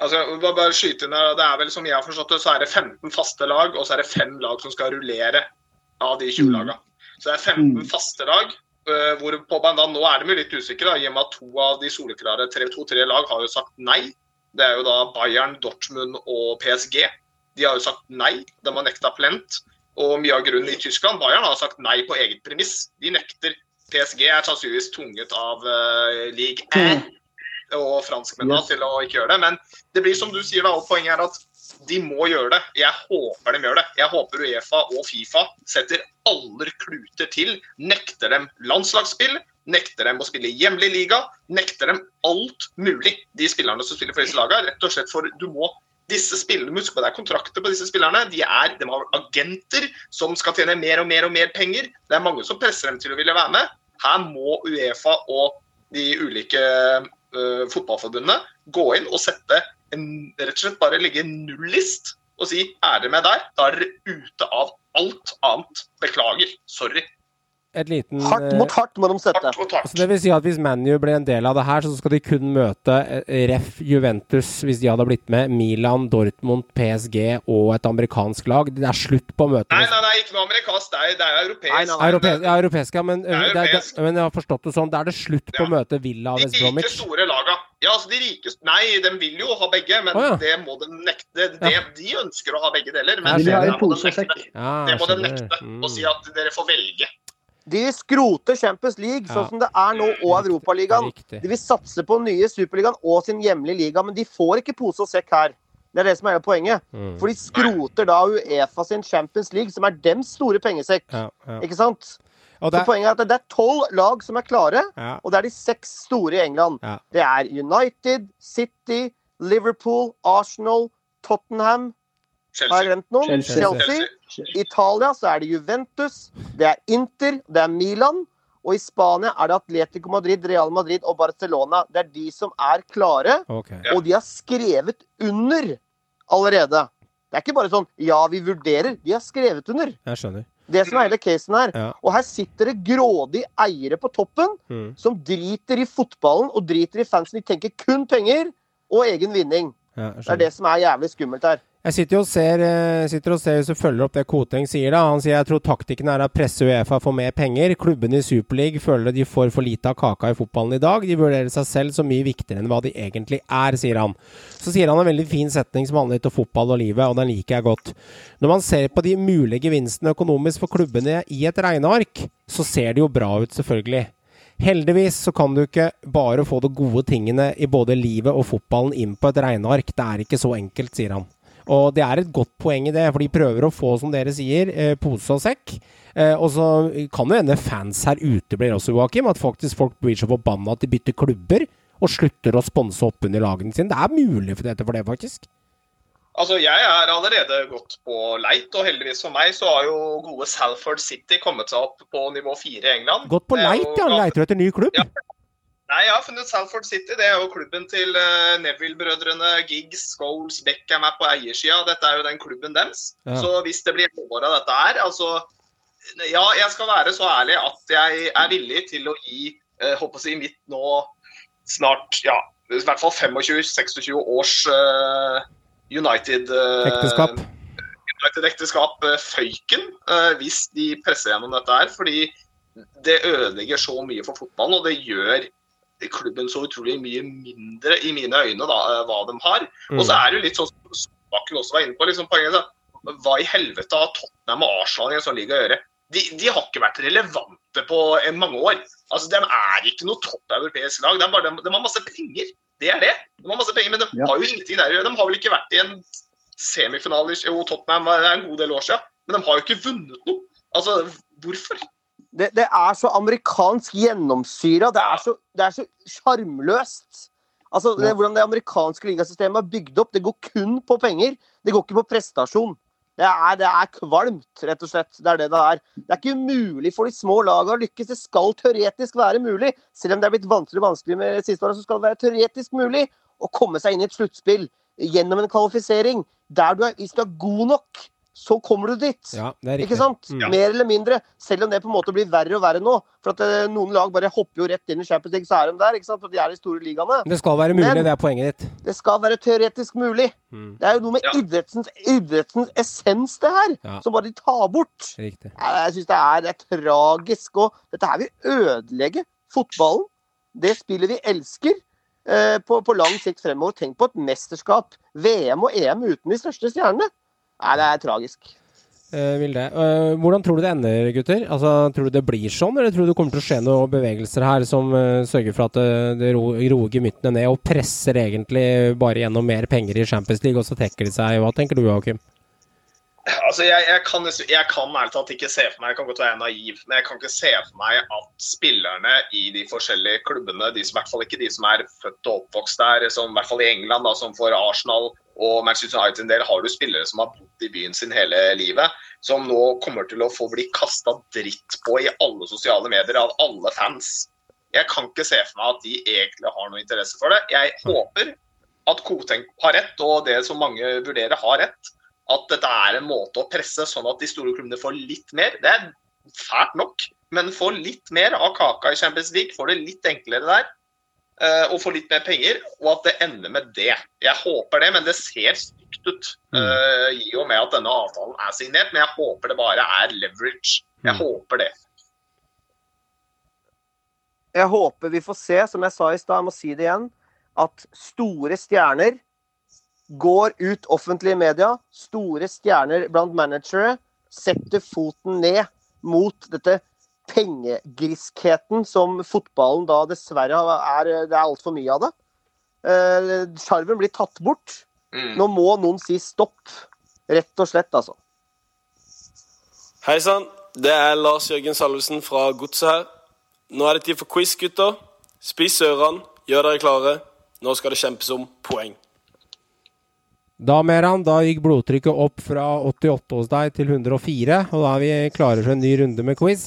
Altså, bare, bare skyte inn her, Det er vel som jeg har forstått det, så er det 15 faste lag, og så er det fem lag som skal rullere av de 20 Mm. lagene. Så det er 15 Mm. faste lag. øh, hvor på banda, Nå er de litt usikre, i og med at to av de soleklare to-tre lag har jo sagt nei. Det er jo da Bayern, Dortmund og PSG. De har jo sagt nei. De har nekta plent. Og mye av grunnen i Tyskland Bayern har sagt nei på eget premiss. De nekter. PSG er sannsynligvis tvunget av uh, league 1 og franskmennene Yes. til å ikke gjøre det. Men det blir som du sier, da, og poenget er at de må gjøre det. Jeg håper de gjør det. Jeg håper Uefa og Fifa setter alle kluter til. Nekter dem landslagsspill, nekter dem å spille hjemlig liga, nekter dem alt mulig. De spillerne som spiller for disse lagene, rett og slett for du må disse spillene, Husk på det er kontrakter på disse spillerne. De, er, de har agenter som skal tjene mer og mer og mer penger. Det er mange som presser dem til å ville være med. Her må Uefa og de ulike uh, fotballforbundene gå inn og sette en, rett og slett bare legge en nullist og si dere med deg', da er dere ute av alt annet. Beklager. Sorry. Et liten Hardt eh, mot hardt må de sette. Hardt mot hardt. Altså det vil si at Hvis ManU blir en del av det her, så skal de kun møte eh, ref. Juventus, hvis de hadde blitt med, Milan, Dortmund, PSG og et amerikansk lag. Det er slutt på møtet. Nei, nei, nei, ikke noe amerikansk. Det er, det er europeisk. Nei, nei, nei. Europe ja, europeisk, ja, men, europeisk. det, men jeg har forstått det sånn. Da er det slutt på Ja. møtet Villa og De West rike store laga. Ja, altså de rikeste Nei, de vil jo ha begge, men oh, ja. det må de nekte. Det, De ønsker å ha begge deler, men De det må de nekte. Det må de nekte. Mm. Og si at dere får velge. De skroter Champions League Ja. sånn som det er nå, og Europaligaen. De vil satse på nye Superligaen og sin hjemlige liga, men de får ikke pose og sekk her. Det er det som er hele poenget. Mm. For de skroter da Uefa sin Champions League, som er dems store pengesekk. Ja, ja. Ikke sant? Og Så poenget er at det er tolv lag som er klare, og det er de seks store i England. Det er United, City, Liverpool, Arsenal, Tottenham Har jeg glemt noen? Chelsea. Chelsea. I Italia så er det Juventus, det er Inter, det er Milan. Og i Spania er det Atletico Madrid, Real Madrid og Barcelona. Det er de som er klare, okay. Ja. og de har skrevet under allerede. Det er ikke bare sånn 'ja, vi vurderer'. De har skrevet under. Jeg skjønner. Det som er hele casen her. Ja. Og her sitter det grådige eiere på toppen Mm. som driter i fotballen og driter i fansen. De tenker kun penger og egen vinning. Ja, Det er det som er jævlig skummelt her. Jeg sitter og ser, eh, sitter og ser hvis du følger opp det Koteng sier. da. Han sier jeg tror taktikken er å presse Uefa for mer penger. Klubbene i Superleague føler de får for lite av kaka i fotballen i dag. De vurderer seg selv som mye viktigere enn hva de egentlig er, sier han. Så sier han en veldig fin setning som handler litt om fotball og livet, og den liker jeg godt. Når man ser på de mulige gevinstene økonomisk for klubbene i et regneark, så ser det jo bra ut, selvfølgelig. Heldigvis så kan du ikke bare få de gode tingene i både livet og fotballen inn på et regneark. Det er ikke så enkelt, sier han. Og det er et godt poeng i det, for de prøver å få, som dere sier, eh, pose og sekk. Eh, og så kan det hende fans her ute blir også, Joakim, at faktisk folk blir så forbanna at de bytter klubber og slutter å sponse opp under lagene sine. Det er mulig for dette for det, faktisk. Altså, Jeg er allerede gått på leit, og heldigvis for meg så har jo gode Salford City kommet seg opp på nivå fire i England. Gått på leit, ja. Leiter du etter ny klubb? Ja. Nei, jeg har funnet Salford City. Det er jo klubben til eh, Neville-brødrene. Giggs, Scholes, Beckham er på eiersida. Dette er jo den klubben deres. Ja. Så hvis det blir år av dette her, altså Ja, jeg skal være så ærlig at jeg er villig til å gi eh, håper si, mitt nå snart ja, i hvert fall 25-26 års eh, United eh, Ekteskap. United-ekteskap eh, føyken eh, hvis de presser gjennom dette her. Fordi det ødelegger så mye for fotballen, og det gjør klubben så utrolig mye mindre i mine øyne da, eh, hva de har. Og så er det jo litt sånn som Bakken også var inne på, liksom poenget da. Hva i helvete har Tottenham og Arsenal i en sånn liga å gjøre? De, de har ikke vært relevante på eh, mange år. Altså, De er ikke noe topp europeisk lag. Er bare, de, de har masse penger. Det er det. De har masse penger, Men de Ja. har jo ingenting der å gjøre. De har vel ikke vært i en semifinale Jo, Tottenham det er en god del år siden, men de har jo ikke vunnet noe. Altså, hvorfor? Det, det er så amerikansk gjennomsyra. Det er så, det er så sjarmløst. Altså, det, hvordan det amerikanske ligasystemet er bygd opp, det går kun på penger. Det går ikke på prestasjon. Det er, det er kvalmt, rett og slett. Det er det det er. Det er ikke mulig for de små lagene å lykkes. Det skal teoretisk være mulig. Selv om det er blitt vanskeligere og vanskeligere med siste året, så skal det være teoretisk mulig å komme seg inn i et sluttspill gjennom en kvalifisering. Der du er, hvis du er god nok, så kommer du dit. Ja, det er Ikke sant? Mm. Mer eller mindre. Selv om det på en måte blir verre og verre nå. For at eh, noen lag bare hopper jo rett inn i Champions League, så er de der. ikke sant? For de er de store ligaene. Det skal være mulig, Men- det er poenget ditt. Det skal være teoretisk mulig. Mm. Det er jo noe med Ja. idrettens, idrettens essens, det her, Ja. som bare de tar bort. Riktig. Jeg, jeg syns det er, det er tragisk. Og dette her vil ødelegge fotballen. Det spillet vi elsker. eh, På, på lang sikt fremover. Tenk på et mesterskap. VM og EM uten de største stjernene. Nei, det er tragisk. Uh, vil det. Eh, hvordan tror du det ender, gutter? Altså, Tror du det blir sånn, eller tror du det kommer til å skje noen bevegelser her som uh, sørger for at det, det ro, roer gemyttene ned, og presser egentlig bare gjennom mer penger i Champions League, og så trekker de seg? Hva tenker du, Joakim? Altså, jeg, jeg kan, jeg kan ærlig talt ikke se for meg Jeg kan godt være naiv, men jeg kan ikke se for meg at spillerne i de forskjellige klubbene, de som, i hvert fall ikke de som er født og oppvokst der, som i hvert fall i England, da, som for Arsenal og Manchester United en del, har du spillere som har bodd i byen sin hele livet, som nå kommer til å få bli kasta dritt på i alle sosiale medier av alle fans. Jeg kan ikke se for meg at de egentlig har noe interesse for det. Jeg håper at Koteng har rett, og det som mange vurderer har rett at dette er en måte å presse sånn at de store klubbene får litt mer. Det er fælt nok, men få litt mer av kaka i Champions League. Får det litt enklere der. Eh, Og få litt mer penger, og at det ender med det. Jeg håper det, men det ser stygt ut. uh, I og med at denne avtalen er signert. Men jeg håper det bare er leverage. Jeg håper det. Jeg håper vi får se, som jeg sa i stad, jeg må si det igjen, at store stjerner går ut offentlig i media. Store stjerner blant managere setter foten ned mot dette pengegriskheten som fotballen da dessverre er Det er altfor mye av det. Eh, Sjarmen blir tatt bort. Mm. Nå må noen si stopp. Rett og slett, altså. Hei sann, det er Lars Jørgen Salvesen fra Godset her. Nå er det tid for quiz, gutter. Spiss ørene, gjør dere klare. Nå skal det kjempes om poeng. Da, Meran, da gikk blodtrykket opp fra 88 hos deg til 104, og da er vi klare for en ny runde med quiz.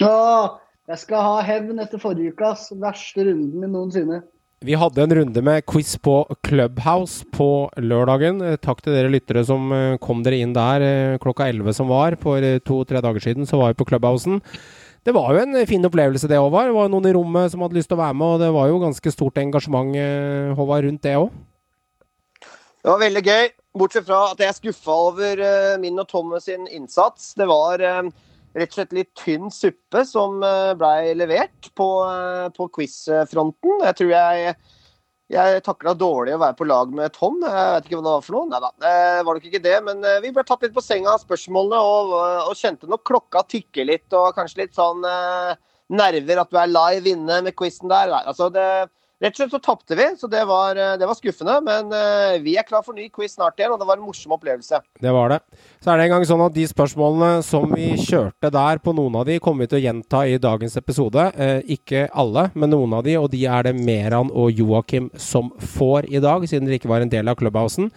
Åh, jeg skal ha hevn etter forrige ukas verste runden min noensinne. Vi hadde en runde med quiz på Clubhouse på lørdagen. Eh, Takk til dere lyttere som eh, kom dere inn der eh, klokka 11 som var. For to-tre dager siden så var vi på Clubhousen. Det var jo en fin opplevelse det, Håvard. Det var noen i rommet som hadde lyst til å være med, og det var jo ganske stort engasjement, Håvard, rundt det òg. Det var veldig gøy, bortsett fra at jeg er skuffa over min og Thomas sin innsats. Det var eh, rett og slett litt tynn suppe som uh, blei levert på, uh, på quiz-fronten. Jeg tror jeg jeg takla dårlig å være på lag med Tom. Jeg vet ikke hva det var for noe. Nei da, det var nok ikke det. Men eh, vi ble tatt litt på senga av spørsmålene og, og kjente nok klokka tikke litt. Og kanskje litt sånn eh, nerver, at du er live inne med quizen der. Nei, altså det, rett og slett så tapte vi, så det var, eh, det var skuffende. Men eh, vi er klar for ny quiz snart igjen, og det var en morsom opplevelse. Det var det. Så er det en gang sånn at de spørsmålene som vi kjørte der, på noen av de, kommer vi til å gjenta i dagens episode. Eh, ikke alle, men noen av de, og de er det Meran og Joakim som får i dag, siden dere ikke var en del av Clubhousen.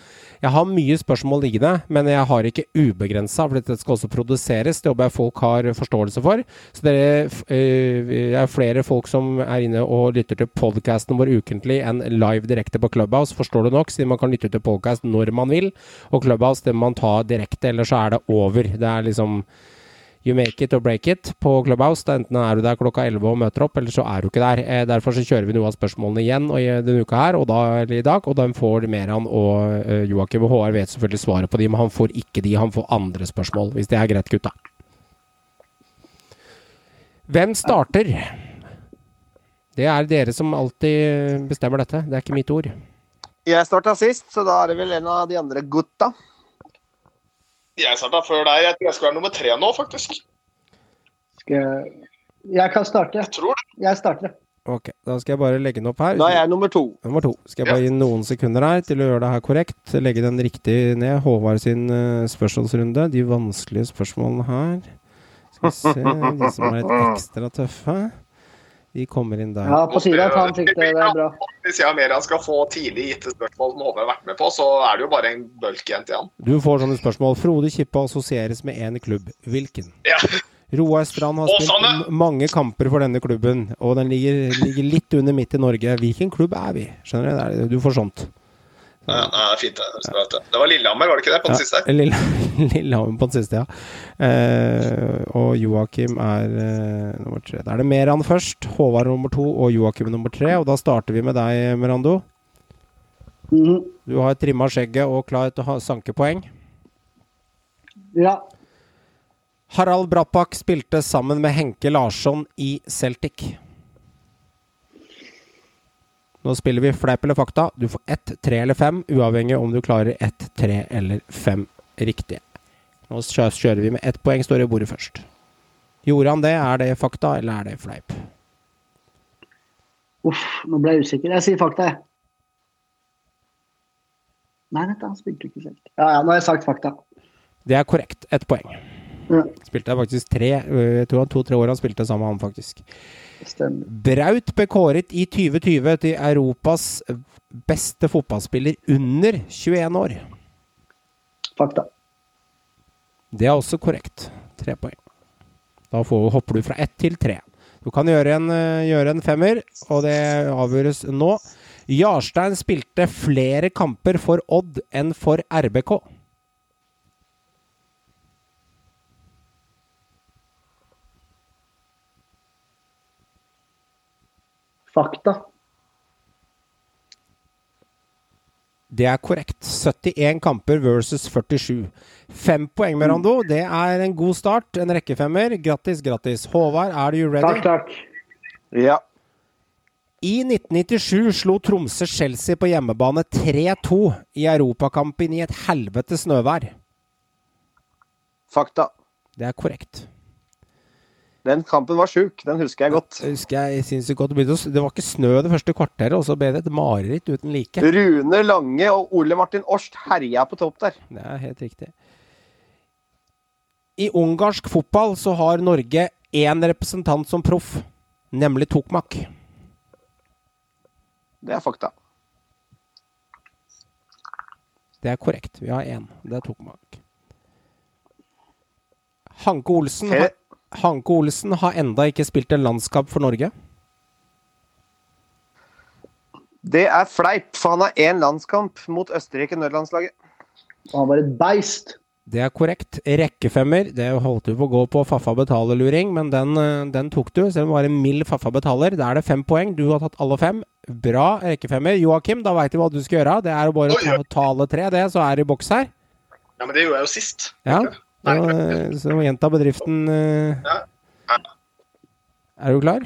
Jeg har mye spørsmål liggende, men jeg har ikke ubegrensa, for dette skal også produseres. Det håper jeg folk har forståelse for. Så dere det er flere folk som er inne og lytter til podkasten vår ukentlig enn live direkte på Clubhouse, forstår du nok, siden man kan lytte til podkast når man vil. Og Clubhouse det må man ta direkte, eller så er det over. Det er liksom You make it or break it på Clubhouse. Da enten er du der klokka 11 og møter opp, eller så er du ikke der. Eh, derfor så kjører vi noe av spørsmålene igjen i denne uka her, og da, eller i dag. Og de får Meran og uh, Joakim og HR vet selvfølgelig svaret på de, men han får ikke de. Han får andre spørsmål, hvis det er greit, gutta. Hvem starter? Det er dere som alltid bestemmer dette. Det er ikke mitt ord. Jeg starta sist, så da er det vel en av de andre gutta. Jeg starta før deg. Jeg tror jeg skal være nummer tre nå, faktisk. Skal jeg... jeg kan starte. Jeg tror det. Jeg starter. Ok, da skal jeg bare legge den opp her. Da er jeg nummer to. Nummer to. Skal jeg bare gi noen sekunder her til å gjøre det her korrekt. Legge den riktig ned. Håvard sin uh, spørsmålsrunde. De vanskelige spørsmålene her. Skal vi se. De som er litt ekstra tøffe. De kommer inn der. Ja, på tide at han fikk det. Det er bra. Hvis jeg og Meran skal få tidlig gitte spørsmål som Håvard har vært med på, så er det jo bare en bølk igjen til han. Du får sånne spørsmål. Frode Kippe assosieres med én klubb. Hvilken? Ja. Roar Strand har spilt mange kamper for denne klubben, og den ligger, ligger litt under midt i Norge. Hvilken klubb er vi? Skjønner du? Du får sånt. Ja, det er fint. Det Det var Lillehammer, var det ikke det? På den siste? Lille, Lillehammer på den siste, ja. Eh, og Joakim er eh, nummer tre. Da er det Meran først, Håvard nummer to og Joakim nummer tre. Og da starter vi med deg, Merando. Mm. Du har trimma skjegget og klar til å ha sankepoeng. Ja. Harald Brappak spilte sammen med Henke Larsson i Celtic. Nå spiller vi fleip eller fakta. Du får ett, tre eller fem, uavhengig om du klarer ett, tre eller fem riktige. Nå kjører vi med ett poeng, står det i bordet først. Gjorde han det? Er det fakta, eller er det fleip? Uff, nå ble jeg usikker. Jeg sier fakta, jeg. Nei, da, han spilte ikke selv. Ja, ja, nå har jeg sagt fakta. Det er korrekt. Ett poeng. Ja. Spilte jeg faktisk tre øh, Jeg tror han to-tre år han spilte sammen med han, faktisk. Stemmer. Braut ble kåret i 2020 til Europas beste fotballspiller under 21 år. Fakta. Det er også korrekt. Tre poeng. Da får, hopper du fra ett til tre. Du kan gjøre en, øh, gjøre en femmer, og det avgjøres nå. Jarstein spilte flere kamper for Odd enn for RBK. Fakta. Det er korrekt. 71 kamper versus 47. Fem poeng, Merando. Det er en god start. En rekkefemmer. Grattis, grattis. Håvard, er du ready? Takk, takk. Ja. I 1997 slo Tromsø Chelsea på hjemmebane 3-2 i europakampen i et helvete snøvær. Fakta. Det er korrekt. Den kampen var sjuk. Den husker jeg godt. Det husker jeg sinnssykt godt. Det var ikke snø det første kvarteret, og så ble det et mareritt uten like. Rune Lange og Ole Martin Årst herja på topp der. Det er helt riktig. I ungarsk fotball så har Norge én representant som proff, nemlig Tokmak. Det er fakta. Det er korrekt. Vi har én. Det er Tokmak. Hanke Olsen, har, Hanke Olsen har enda ikke spilt en landskamp for Norge. Det er fleip, for han har én landskamp mot Østerrike-nødlandslaget. Han var et beist. Det er korrekt. Rekkefemmer. Det holdt du på å gå på Faffa betaler-luring, men den, eh, den tok du. Selv om det var en mild Faffa betaler. Da er det fem poeng. Du har tatt alle fem. Bra rekkefemmer. Joakim, da veit du hva du skal gjøre. Det er å bare ta, ta alle tre, det, så er det i boks her. Ja, men det gjorde jeg jo sist. Ja. Nei, Så, eh, så gjenta bedriften eh, Er du klar?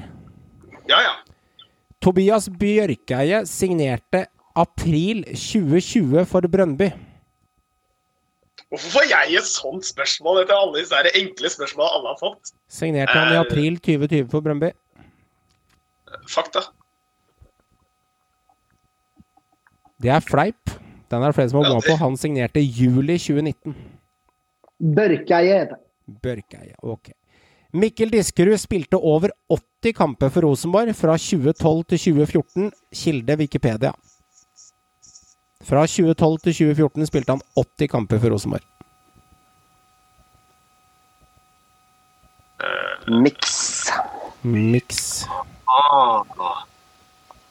Ja, ja. Tobias Bjørkeie signerte april 2020 for Brøndby. Hvorfor får jeg et sånt spørsmål etter alle disse enkle spørsmålene alle har fått? Signerte han i Eh. april 2020 for Brøndby? Fakta. Det er fleip. Den er det flere som har gått på. Han signerte juli 2019. Børkeie. Børkeie, ok. Mikkel Diskerud spilte over 80 kamper for Rosenborg fra 2012 til 2014. Kilde Wikipedia. Fra 2012 til 2014 spilte han 80 kamper for Rosenborg. Miks. Miks. Ah,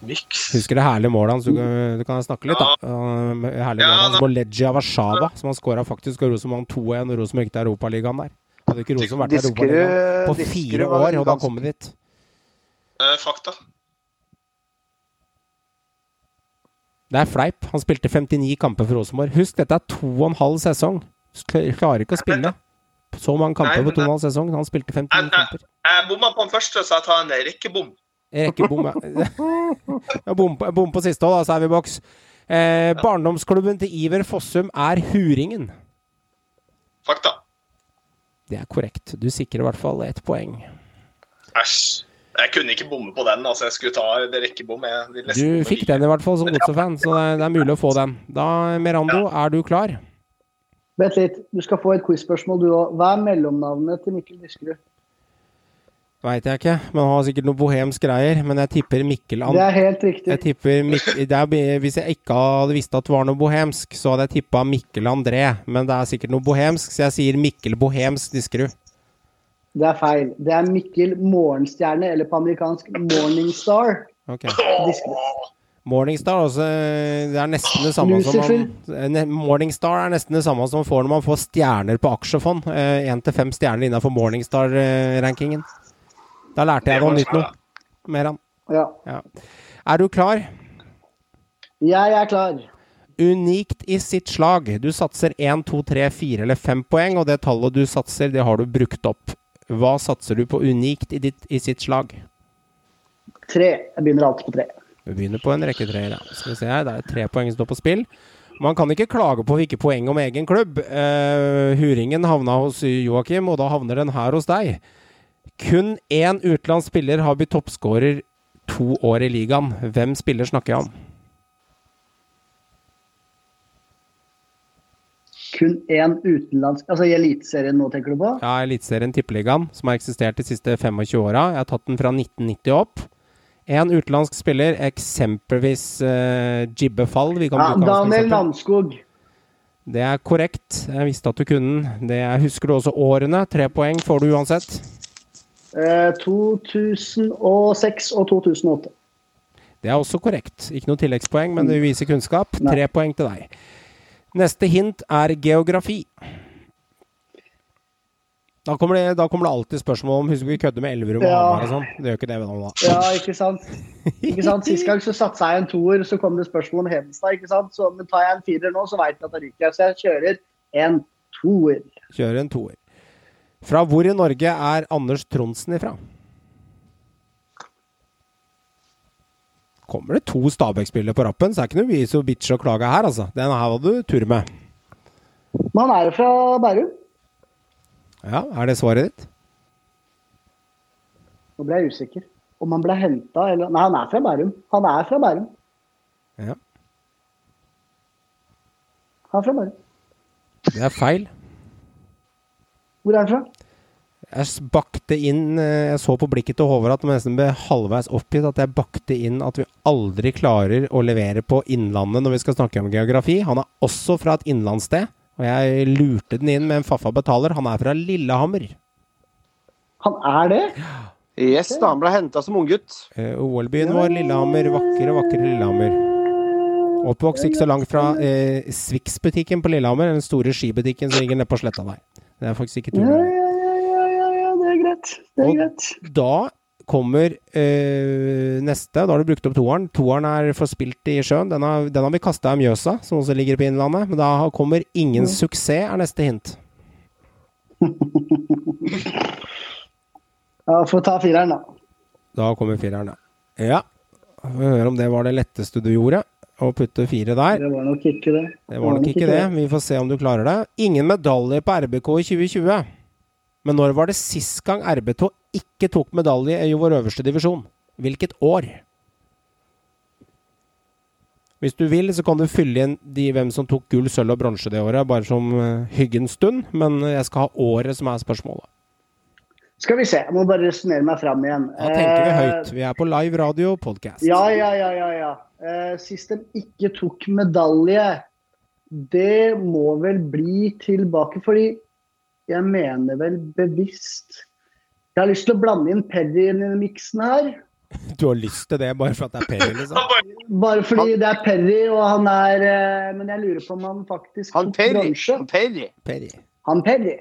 Miks. Husker det herlige målet hans? Du kan, du kan snakke litt, da. Uh, herlige Ja, målet hans da- på Legia Warszawa, som han skåra faktisk, og Rosenborg vant 2-1 og Rosenborg gikk til Europaligaen der. Hadde ikke Rosenborg vært i Europaligaen på fire år, og da kom vi dit. Uh, fakta. Det er fleip. Han spilte 59 kamper for Rosenborg. Husk, dette er to og en halv sesong. Klarer ikke å spille så mange kamper Nei, på to og en halv sesong. Han spilte 59 Jeg, jeg, kamper. jeg bomma på den første, så jeg tar en rekkebom. Ja. Ja, Bom på, bom på siste òg, da, så er vi i boks. Eh, barndomsklubben til Iver Fossum er Huringen. Fakta. Det er korrekt. Du sikrer i hvert fall ett poeng. Æsj. Jeg kunne ikke bomme på den. altså Jeg skulle ta det rekkebom. Jeg Du fikk den i hvert fall som Godset-fan, så det er, det er mulig å få den. Da, Merando, er du klar? Vent litt, du skal få et quiz-spørsmål du òg. Hva er mellomnavnet til Mikkel Diskerud? Veit jeg ikke, men han har sikkert noe bohemsk greier. Men jeg tipper Mikkel Det er helt riktig. Jeg tipper Mik er, Hvis jeg ikke hadde visst at det var noe bohemsk, så hadde jeg tippa Mikkel André. Men det er sikkert noe bohemsk, så jeg sier Mikkel Bohemsk Diskerud. Det er feil. Det er Mikkel Morgenstjerne, eller på amerikansk Morningstar. Okay. Diskerud. Morningstar også, det er nesten det samme som man, Morningstar er nesten det samme som man får når man får stjerner på aksjefond. Én til fem stjerner innenfor Morningstar-rankingen. Da lærte jeg noe nytt noe. Meran. Ja. Ja. Er du klar? Jeg er klar. Unikt i sitt slag. Du satser 1, 2, 3, 4 eller 5 poeng, og det tallet du satser, det har du brukt opp. Hva satser du på unikt i, ditt, i sitt slag? Tre. Jeg begynner alltid på tre. Du begynner på en rekke treer. Ja. Skal vi se her, det er tre poeng som står på spill. Man kan ikke klage på hvilke poeng om egen klubb. Uh, Huringen havna hos Joakim, og da havner den her hos deg. Kun én utenlandsk spiller har blitt toppskårer to år i ligaen. Hvem spiller snakker jeg om? Kun én utenlandsk Altså i Eliteserien nå, tenker du på? Ja, Eliteserien Tippeligaen, som har eksistert de siste 25 åra. Jeg har tatt den fra 1990 opp. En utenlandsk spiller, eksempelvis uh, Jibbe Fall. Vi kan Ja, bruke Daniel Landskog. Det er korrekt. Jeg visste at du kunne den. Det er, husker du også årene? Tre poeng får du uansett. Eh, 2006 og 2008. Det er også korrekt. Ikke noe tilleggspoeng, men det viser kunnskap. Tre poeng til deg. Neste hint er geografi. Da kommer, det, da kommer det alltid spørsmål om Husker vi kødder med Elverum og Ja. Hamar og sånn? Det gjør ikke det nå, da. Ja, ikke sant? Ikke sant? Sist gang så satsa jeg en toer, så kom det spørsmål om Hedenstad. ikke sant? Så, men tar jeg en firer nå, så veit jeg at da ryker jeg. Så jeg kjører en toer. Kjører en toer. Fra hvor i Norge er Anders Tronsen ifra? Kommer det to Stabæk-spillere på rappen, så er det ikke noe vis å bitche og klage her, altså. Den her var du tur med. Men han er jo fra Bærum. Ja, er det svaret ditt? Nå ble jeg usikker. Om han ble henta eller Nei, han er fra Bærum. Han er fra Bærum. Ja. Han er fra Bærum. Det er feil. Hvor er han fra? Jeg bakte inn eh, Jeg så på blikket til Håvard at han nesten ble halvveis oppgitt at jeg bakte inn at vi aldri klarer å levere på Innlandet når vi skal snakke om geografi. Han er også fra et innlandssted, og jeg lurte den inn med en Faffa betaler. Han er fra Lillehammer. Han er det? Yes, da han ble henta som unggutt. Uh, OL-byen vår, Lillehammer. Vakre, vakre Lillehammer. Oppvokst ikke så langt fra uh, Swix-butikken på Lillehammer, den store skibutikken som ligger nede på sletta der. Det er faktisk ikke tull. ja, ja, ja, ja, ja, det er greit. Det er Og greit. Da kommer øh, neste. Da har du brukt opp toeren. Toeren er forspilt i sjøen. Den har, den har vi kasta i Mjøsa, som også ligger på Innlandet. Men da kommer ingen suksess, er neste hint. Ja, Få ta fireren, da. Da kommer fireren, ja. Ja. Får høre om det var det letteste du gjorde. Å putte fire der. Det var nok ikke det. Det var nok ikke det. Vi får se om du klarer det. Ingen medalje på RBK i 2020. Men når var det sist gang RBK ikke tok medalje i vår øverste divisjon? Hvilket år? Hvis du vil, så kan du fylle inn de hvem som tok gull, sølv og bronse det året, bare som eh, hyggens stund. Men jeg skal ha året som er spørsmålet. Skal vi se, jeg må bare resonnere meg fram igjen. Da tenker vi Eh, høyt. Vi er på live radio podcast. Ja, ja, ja, ja. ja. Eh, sist de ikke tok medalje, det må vel bli tilbake, fordi jeg mener vel bevisst Jeg har lyst til å blande inn Perry i i miksen her. Du har lyst til det bare for at det er Perry, liksom? Bare fordi det er Perry, og han er eh, Men jeg lurer på om han faktisk Han tok Perry. bronse. Han Perry. Perry. Han Perry.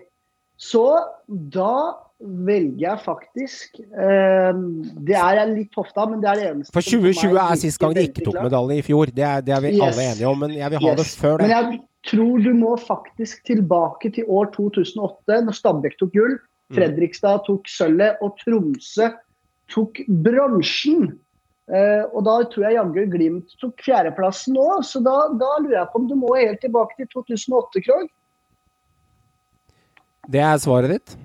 Så da velger jeg faktisk eh, Det er jeg litt hofta, men det er det eneste For 2020 er sist gang de ikke tok medalje i fjor. Det er, det er vi Yes. alle enige om, men jeg vil ha det før før Men jeg tror du må faktisk tilbake til år 2008, når Stabæk tok gull, Mm. Fredrikstad tok sølvet og Tromsø tok bronsen. Eh, og da tror jeg jaggu Glimt tok fjerdeplassen òg, så da, da lurer jeg på om du må helt tilbake til 2008, Krog. Det er svaret ditt.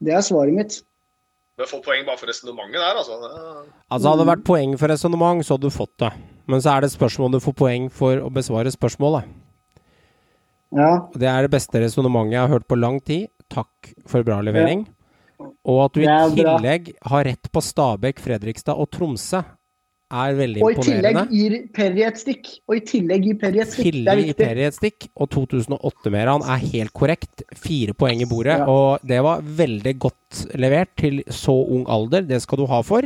Det er svaret mitt. Du får poeng bare for resonnementet der, altså. Altså Hadde det vært poeng for resonnement, så hadde du fått det. Men så er det spørsmål om du får poeng for å besvare spørsmålet. Ja. Det er det beste resonnementet jeg har hørt på lang tid. Takk for bra levering. Og at du i er bra. tillegg har rett på Stabæk, Fredrikstad og Tromsø, er veldig Og i tillegg gir Perry et stikk. Og i tillegg gir Perry et stikk. Det er i viktig. Perry et stikk, og 2008-Meran er helt korrekt. Fire poeng i bordet, Ja. og det var veldig godt levert til så ung alder. Det skal du ha for.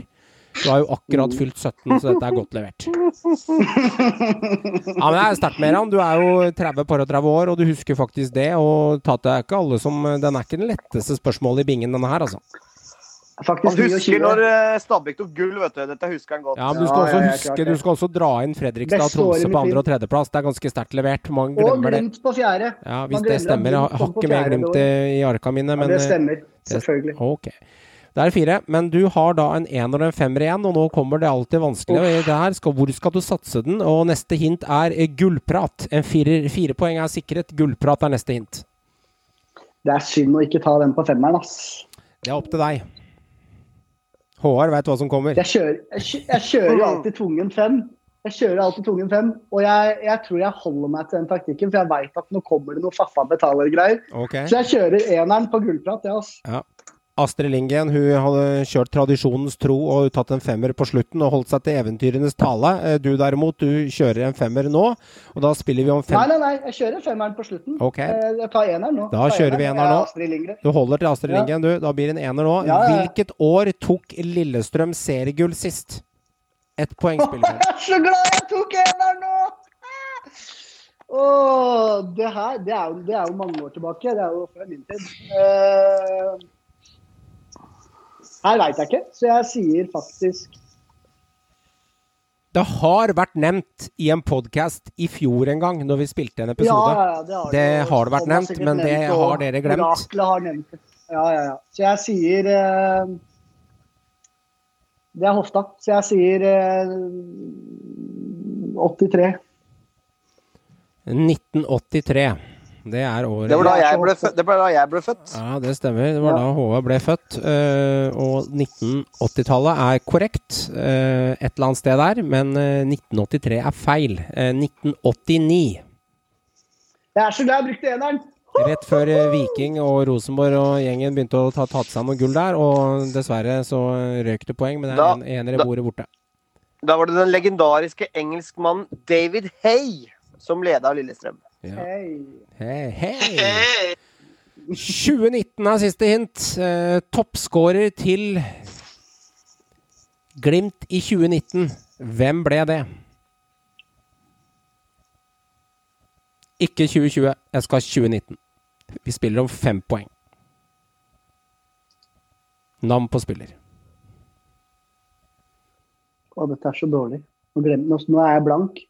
Du har jo akkurat Mm. fylt 17, så dette er godt levert. Ja, men det er sterkt, Meran. Du er jo 30 par og 30 år, og du husker faktisk det. Og Tate er ikke alle som Den er ikke den letteste spørsmålet i bingen, denne her, altså. Faktisk Han husker når eh, Stabæk tok gull, vet du. Dette husker han godt. Ja, men du skal Ja, også ja, ja, huske. Du skal også dra inn Fredrikstad og i Tromsø på andre- og tredjeplass. Det er ganske sterkt levert. Man Og glemmer det. Glimt på fjerde. Ja, hvis det stemmer. Jeg har ikke med Glimt det i arka mine, Ja, det eh, stemmer. det- Selvfølgelig. Ok. Det er fire. Men du har da en ener og en femmer igjen, og nå kommer det alltid vanskelig. Og det her skal, hvor skal du satse den? Og neste hint er eh, gullprat. En firer, fire poeng er sikret. Gullprat er neste hint. Det er synd å ikke ta den på femmeren, ass. Det er opp til deg. Håvard veit hva som kommer. Jeg kjører, jeg, jeg kjører alltid tvungen fem. Jeg kjører alltid tvungen fem, og jeg, jeg tror jeg holder meg til den taktikken, for jeg veit at nå kommer det noe faffa betaler-greier. Okay. Så jeg kjører eneren på gullprat, ja, ass. Ja. Astrid Lindgren hun hadde kjørt tradisjonens tro og tatt en femmer på slutten og holdt seg til eventyrenes tale. Eh, Du derimot, du kjører en femmer nå, og da spiller vi om Nei, fem... nei, nei, jeg kjører femmeren på slutten. Ok. Eh, Jeg tar eneren nå. Da kjører vi eneren. nå. Du holder til Astrid. Lindgren, du. Da blir det en ener nå. Ja, ja. Hvilket år tok Lillestrøm seriegull sist? Ett poeng spiller Jeg er så glad jeg tok eneren nå! Åh, det her det er, jo, det er jo mange år tilbake. Det er jo fra min tid. Eh, her veit jeg ikke, så jeg sier faktisk Det har vært nevnt i en podkast i fjor en gang, når vi spilte en episode. ja, ja, det har, Det det, har det vært nevnt, men det nevnt, og har dere glemt. Oraklet har nevnt det. Ja, ja, ja. Så jeg sier eh, Det er hofta. Så jeg sier eh, 83. 1983. Det er året Det var da jeg ble, født. det var da jeg ble født. Ja, det stemmer. Det var da Håvard ble født. eh, og 1980-tallet er korrekt eh, et eller annet sted der, men eh, 1983 er feil. Eh, 1989. Jeg er så glad jeg brukte eneren! Rett før eh, Viking og Rosenborg og gjengen begynte å ta, ta til seg noe gull der, og dessverre så røk det poeng, men det Da- er en ener i bordet borte. Da var det den legendariske engelskmannen David Hay som leda Lillestrøm. Ja. Hei. Hei, hei. 2019 er siste hint. Eh, Toppskårer til Glimt i 2019. Hvem ble det? Ikke 2020, jeg skal ha 2019. Vi spiller om fem poeng. Navn på spiller. Å, dette er så dårlig. Nå, nå er jeg blank.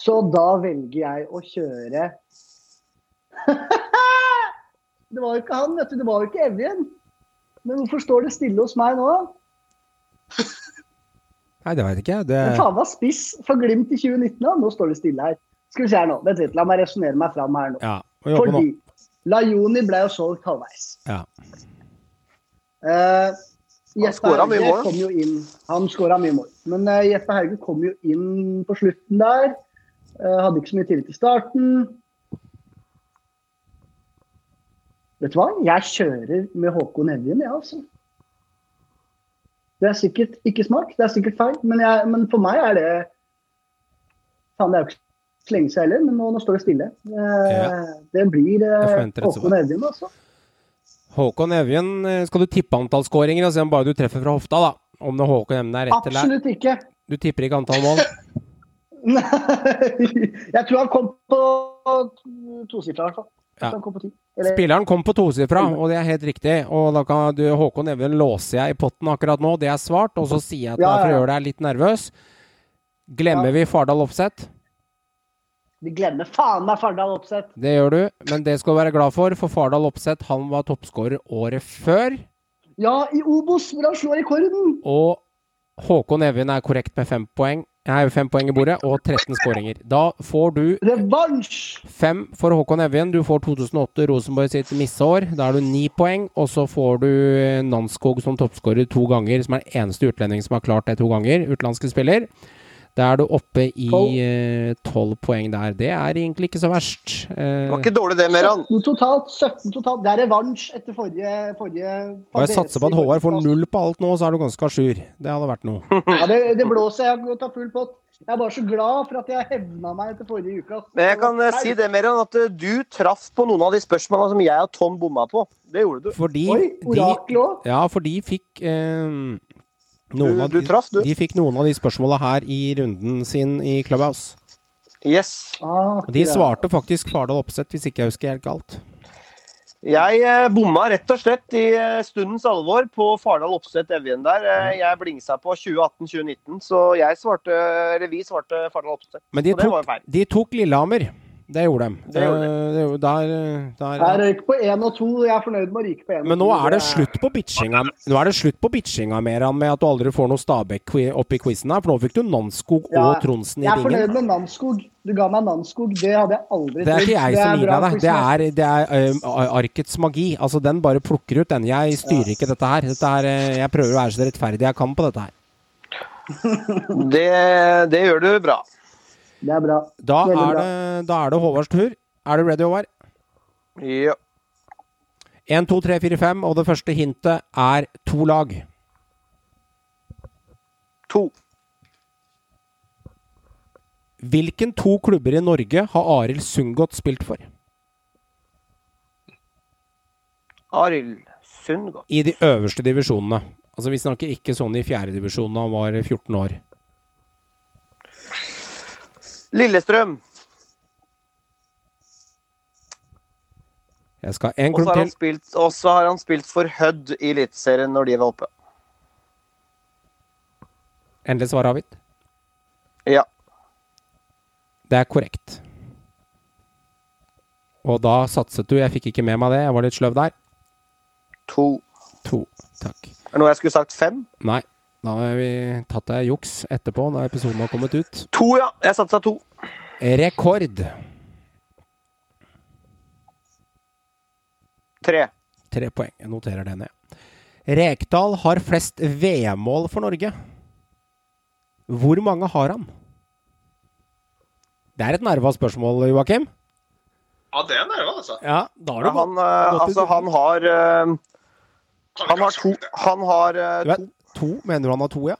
Så da velger jeg å kjøre Det var jo ikke han, vet du. Det var jo ikke Evjen. Men hvorfor står det stille hos meg nå? Nei, det veit ikke jeg. Det Men faen var spiss for Glimt i 2019, da. Nå står det stille her. Skal vi se her nå. Vent litt, la meg resonnere meg fram her nå. Ja. Fordi nå. Lajoni ble jo solgt halvveis. Ja. Uh, Jeppe Hauge mål. kom jo inn. Han skåra mye mål. Men uh, Jeppe Hauge kom jo inn på slutten der. Eh, hadde ikke så mye tillit til starten. Vet du hva? Jeg kjører med Håkon Evjen, jeg, altså. Det er sikkert ikke smart, det er sikkert feil, men, jeg, men for meg er det Faen, det er jo ikke så lenge siden heller, men nå, nå står det stille. Det, Ja. Det blir eh, Håkon. Evjen, altså. Håkon Evjen, eh, skal du tippe antall skåringer og se om bare du treffer fra hofta, da? Om det Håkon Evjen er rett eller Absolutt ikke. Du tipper ikke antall mål? Nei, jeg tror han kom på tosifra, i hvert fall. Ja. Han kom. Eller- Spilleren kom på tosifra, og det er helt riktig. Og da kan du, Håkon Even låser jeg i potten akkurat nå, det er svart. Og så sier jeg at Ja, for å gjøre deg litt nervøs Glemmer vi Fardal Opseth? Vi glemmer faen meg Fardal Opseth. Det gjør du, men det skal du være glad for, for Fardal Opseth han var toppskårer året før. Ja, i Obos, hvor han slår rekorden! Og Håkon Evin er korrekt med fem poeng. Nei, fem poeng i bordet og 13 skåringer. Da får du Revansj! fem for Håkon Evjen. Du får 2008 Rosenborg sitt misseår. Da er du ni poeng. Og så får du Nanskog som toppskårer to ganger, som er den eneste utlending som har klart det to ganger. Utenlandske spiller. Da er du oppe i eh, tolv poeng der. Det er egentlig ikke så verst. Eh, Det var ikke dårlig det, Meran. 17 totalt. 17 totalt. Det er revansj etter forrige, forrige og jeg satser på at Håvard får null på alt nå, så er du ganske à jour. Det hadde vært noe. Ja, det, det blåser. Jeg har tatt full pott. Jeg er bare så glad for at jeg hevna meg etter forrige uke. Men jeg kan Nei. si det, Meran, at eh, du traff på noen av de spørsmålene som jeg og Tom bomma på. Det gjorde du. Fordi Oi, orakel òg. ja, for de fikk eh, noen Du- du de, traff, du. De fikk noen av de spørsmåla her i runden sin i Clubhouse. Yes. Ah, Og de svarte faktisk Fardal Opseth, hvis ikke jeg husker helt galt. Jeg eh, bomma rett og slett i eh, stundens alvor på Fardal Opseth Evjen der. Eh, Jeg blingsa på 2018-2019, så jeg svarte Eller vi svarte Fardal Opseth. Men de Og det var tok, jo feil. de tok Lillehammer. Det gjorde de. Det gjorde Eh, det gjorde- der, der, Jeg røyk på én og to. Jeg er fornøyd med å ryke på én. Men nå er det slutt på bitchinga Nå er det slutt på bitchinga Meran, med at du aldri får noe Stabæk opp i quizen her. For nå fikk du Nanskog Ja, og Tronsen i Jeg er fornøyd med Namskog. Du ga meg Namskog. Det hadde jeg aldri Det er ikke jeg som gir deg det. Det er, det er uh, arkets magi. Altså, den bare plukker ut den. Jeg styrer ikke dette her. Dette er, eh, jeg prøver å være så rettferdig jeg kan på dette her. Det, det gjør du bra. Det er bra. Da er bra. det, da er det Håvards tur. Er du ready, Håvard? Ja. 1, 2, 3, 4, 5, og det første hintet er to lag. To. Hvilken to klubber i Norge har Arild Sundgodt spilt for? Arild Sundgodt. I de øverste divisjonene. Altså Vi snakker ikke sånn i fjerdedivisjonen da han var 14 år. Lillestrøm. Jeg skal en Og så har han til. spilt, og så har han spilt for Hødd i Eliteserien når de var oppe. Endelig svar avgitt. Ja. Det er korrekt. Og da satset du. Jeg fikk ikke med meg det. Jeg var litt sløv der. To. To. Takk. Er det noe jeg skulle sagt fem? Nei. Da har vi tatt deg juks etterpå, når episoden har kommet ut. To, ja. Jeg satsa to. Rekord. Tre. Tre poeng. Jeg noterer det ned. Rekdal har flest VM-mål for Norge. Hvor mange har han? Det er et nerva spørsmål, Joakim. Ja, det er nerva, altså. Ja, da har Ja, du han, eh, altså, han har uh, Han har to. Han har uh, to. To? Mener du han har to, ja?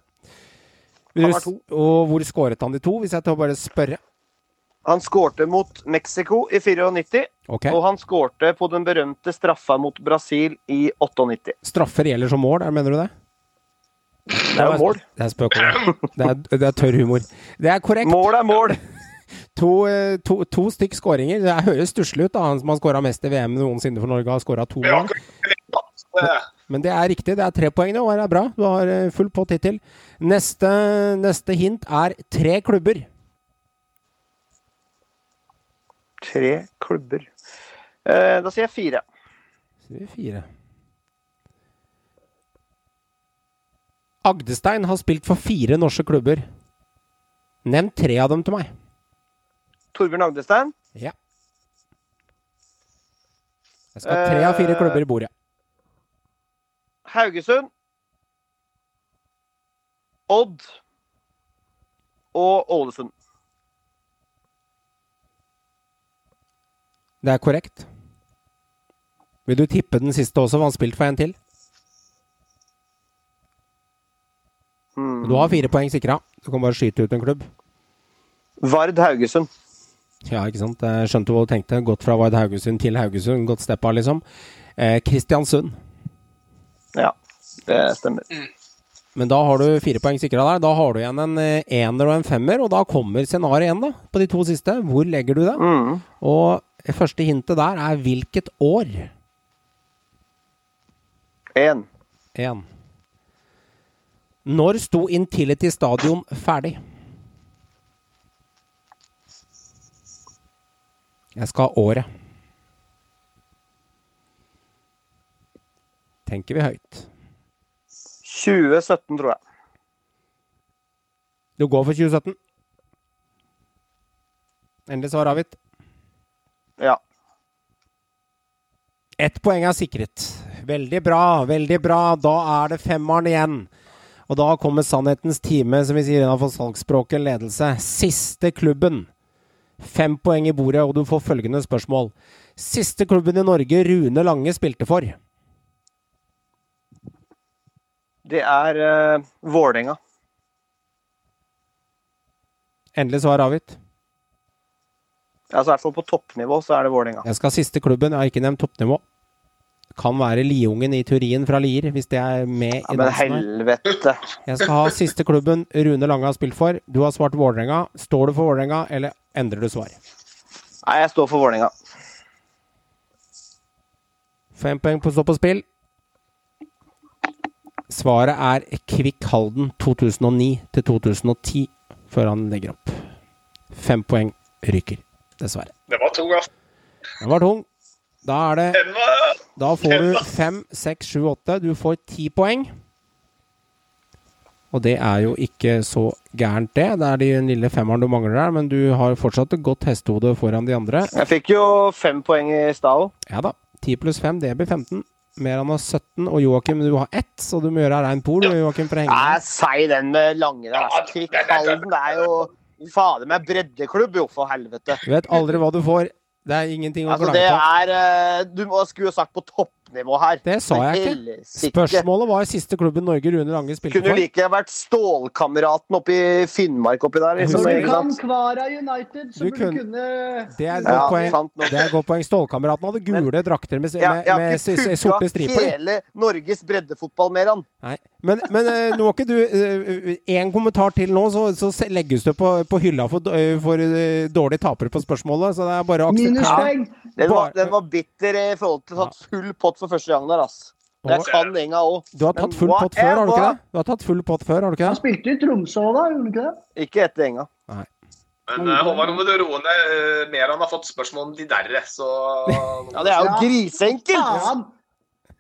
Han har to. Og hvor skåret han de to, hvis jeg tør bare spørre? Han skårte mot Mexico i 94, okay. og han skårte på den berømte straffa mot Brasil i 98. Straffer gjelder som mål, er- mener du det? Det er jo mål. Det er spøk. Det det er tørr humor. Det er korrekt. Mål er mål. To, eh, to, to stykk skåringer. Det høres stusslig ut. da Han som har skåra mest i VM noensinne for Norge, har skåra to mål. Men det er riktig. Det er tre poeng nå. Det er bra. Du har eh, full pott hittil. Neste, neste hint er tre klubber. Tre klubber. Eh, da sier jeg fire. Sier vi Fire. Agdestein har spilt for fire norske klubber. Nevn tre av dem til meg. Torbjørn Agdestein. Ja. Jeg skal ha tre av fire klubber i bordet. Haugesund. Odd. Og Ålesund. Det er korrekt. Vil du tippe den siste også? For han spilt for en til. Mm. Du har fire poeng sikra. Du kan bare skyte ut en klubb. Vard Haugesund. Ja, ikke sant. Jeg skjønte hva du tenkte. Gått fra Vard Haugesund til Haugesund. Godt steppa, liksom. Eh, Kristiansund. Ja, det stemmer. Men da har du fire poeng sikra der. Da har du igjen en eh, ener og en femmer, og da kommer scenarioet igjen, da. På de to siste. Hvor legger du det? Mm. Og første hintet der er hvilket år? Én. Én. Når sto Intility Stadion ferdig? Jeg skal ha året. Tenker vi høyt. 2017, tror jeg. Du går for 2017? Endelig svar avgitt. Ja. Ett poeng er sikret. Veldig bra, veldig bra. Da er det femmeren igjen. Og da kommer sannhetens time, som vi sier innenfor salgsspråket, ledelse. Siste klubben. Fem poeng i bordet, og du får følgende spørsmål. Siste klubben i Norge Rune Lange spilte for? Det er uh, Vålerenga. Endelig svar avgitt. Altså, I hvert fall på toppnivå så er det Vålerenga. Jeg skal ha siste klubben, jeg har ikke nevnt toppnivå. Kan være Liungen i teorien fra Lier, hvis det er med Ja, i men dansen Men helvete. Jeg skal ha siste klubben Rune Lange har spilt for. Du har svart Vålerenga. Står du for Vålerenga, eller endrer du svar? Nei, jeg står for Vålerenga. Fem poeng på stå på spill. Svaret er Kvikk Halden 2009 til 2010, før han legger opp. Fem poeng ryker, dessverre. Det var tung, ass. Den var tung. Da er det Da får du fem, seks, sju, åtte. Du får ti poeng. Og det er jo ikke så gærent, det. Det er den lille femmeren du mangler der, men du har fortsatt et godt hestehode foran de andre. Jeg fikk jo fem poeng i stad òg. Ja da. 10 pluss 5, det blir 15. Meran har 17, og Joakim, du har ett, så du må gjøre rein pol. Joakim, for å henge Nei, si den med Lange der. Altså. Kvikk Halden, er jo fader meg breddeklubb, jo, for helvete. Du vet aldri hva du får. Det er ingenting å Altså, klage det er eh, Du skulle jo sagt på toppnivå her. Det sa jeg ikke. Spørsmålet var siste klubben Norge Rune Lange spilte Kunne for. like gjerne vært Stålkameraten oppe i Finnmark oppi der. Liksom, Når du kan? Kvara United, så Du burde kunne- du kunne Det er et Ja, godt poeng. sant er godt poeng. Stålkameraten hadde gule drakter med, Jeg, med, jeg har med ikke s- s- sorte ikke striper. hele Norges breddefotball mer, han. Nei. Men, men eh, nå må ikke du Én kommentar til nå, så, så legges du på, på hylla for, eh, for eh, dårlige tapere på spørsmålet. Så det er bare å akseptere. Den var, den var bitter i forhold til tatt full pott for første gang der, ass. Jeg kan enga òg. Du har tatt full pott før, har du ikke det? Du har tatt full pott før, har du ikke Han det? spilte i Tromsø òg, da, gjorde han ikke det? Ikke etter enga. Nei. Men uh, Håvard, nå må du roe ned. mer. Han har fått spørsmål om de derre, så Ja, det er jo Ja. griseenkelt!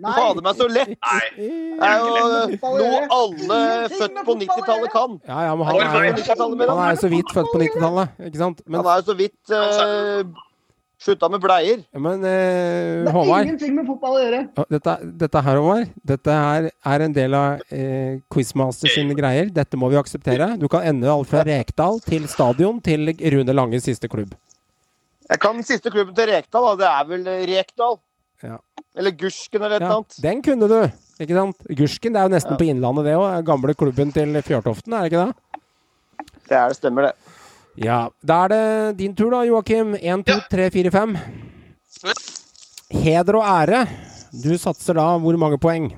Nei! Fader meg så lett! Nei. Det er jo noe alle født på 90-tallet kan. Ja, ja, men han er, han er jo så vidt født på 90-tallet, ikke sant? Men, Han er jo så vidt uh, slutta med bleier. men eh, Det er ingenting med fotball å gjøre. Dette, dette her, Håvard, dette her er en del av eh, Quizmaster sine greier. Dette må vi akseptere. Du kan ende alt fra Rekdal til stadion til Rune Langes siste klubb. Jeg kan den siste klubben til Rekdal, da. Det er vel Rekdal. Ja. Eller Gursken eller et eller Ja, annet. den kunne du, ikke sant? Gursken, det er jo nesten på Innlandet, det òg. Gamle klubben til Fjørtoften, er det ikke det? Det er det, stemmer det. Ja. Da er det din tur, da, Joakim. Én, to, tre, fire, fem. Heder og ære. Du satser da hvor mange poeng?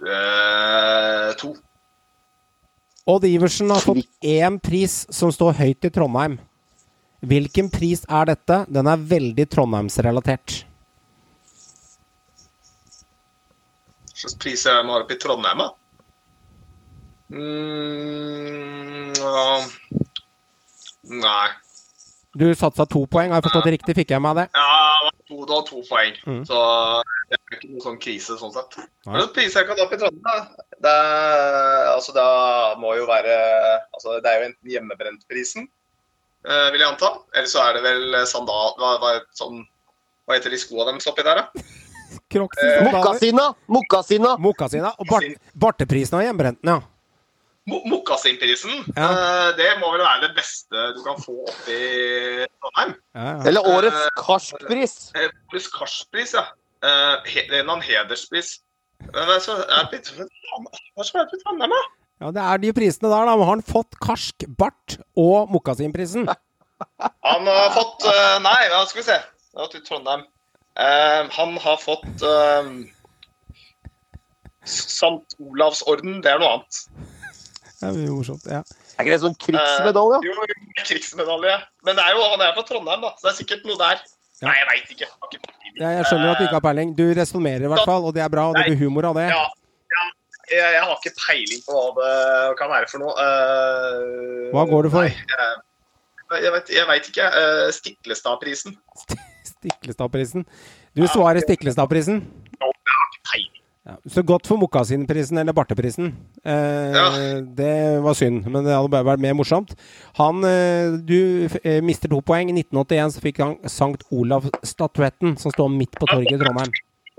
Eh, To. Odd Iversen har fått én pris som står høyt i Trondheim. Hvilken pris er dette? Den er veldig Trondheimsrelatert. Hva slags pris er det man har oppe i Trondheim, da? Mm, ja. Nei. Du satsa to poeng, har jeg forstått det riktig? Fikk jeg med det? Ja, det var to, da, to poeng. Mm. Så det er ikke noe sånn krise sånn sett. Nei. Men priser jeg kan opp i Trondheim, da. Det, er, altså, da må jo være altså, Det er jo enten hjemmebrentprisen, eh, vil jeg anta. Eller så er det vel sandal... Hva, hva, sånn, hva heter de skoa deres oppi der, da? Crocs, Eh, sandaler. Mokkasina! Mokkasina. Og bart, barteprisen og hjemmebrenten, ja. Mo- Mokkasinprisen, Ja. eh, det må vel være det beste du kan få oppi Trondheim. ja, ja. Eller årets karskpris. Årets Karskpris, karspris, ja. Eh, he, er en annen hederspris. Hva skal jeg det blitt Trondheim, da? ja, det er de prisene der, da. Har han fått karsk, bart og mokkasinprisen? Han har fått eh, Nei, da skal vi se. Det var til Trondheim. Eh, han har fått uh, St. Olavs orden. Det er noe annet. Det er jo morsomt. Ja. Er ikke det sånn krigsmedalje? Eh, jo, krigsmedalje. Men det er jo, han er fra Trondheim, da, så det er sikkert noe der. Ja. Nei, jeg veit ikke. Ikke. Ja, jeg skjønner at du ikke har peiling. Du resonnerer i hvert fall, og det er bra. Og det blir humor av det. Ja, ja jeg, jeg har ikke peiling på hva det kan være for noe. Uh, Hva går det for? Nei, jeg, jeg, vet, jeg vet ikke. Uh, Stiklestadprisen. Stiklestadprisen. Du svarer Stiklestadprisen. Ja, jeg har ikke peiling. Ja. Så godt for mokkasinprisen eller barteprisen. Eh, Ja. Det var synd, men det hadde bare vært mer morsomt. Han, eh, Du eh, mister to poeng. I 1981 så fikk han Sankt Olav-statuetten, som står midt på torget i Trondheim.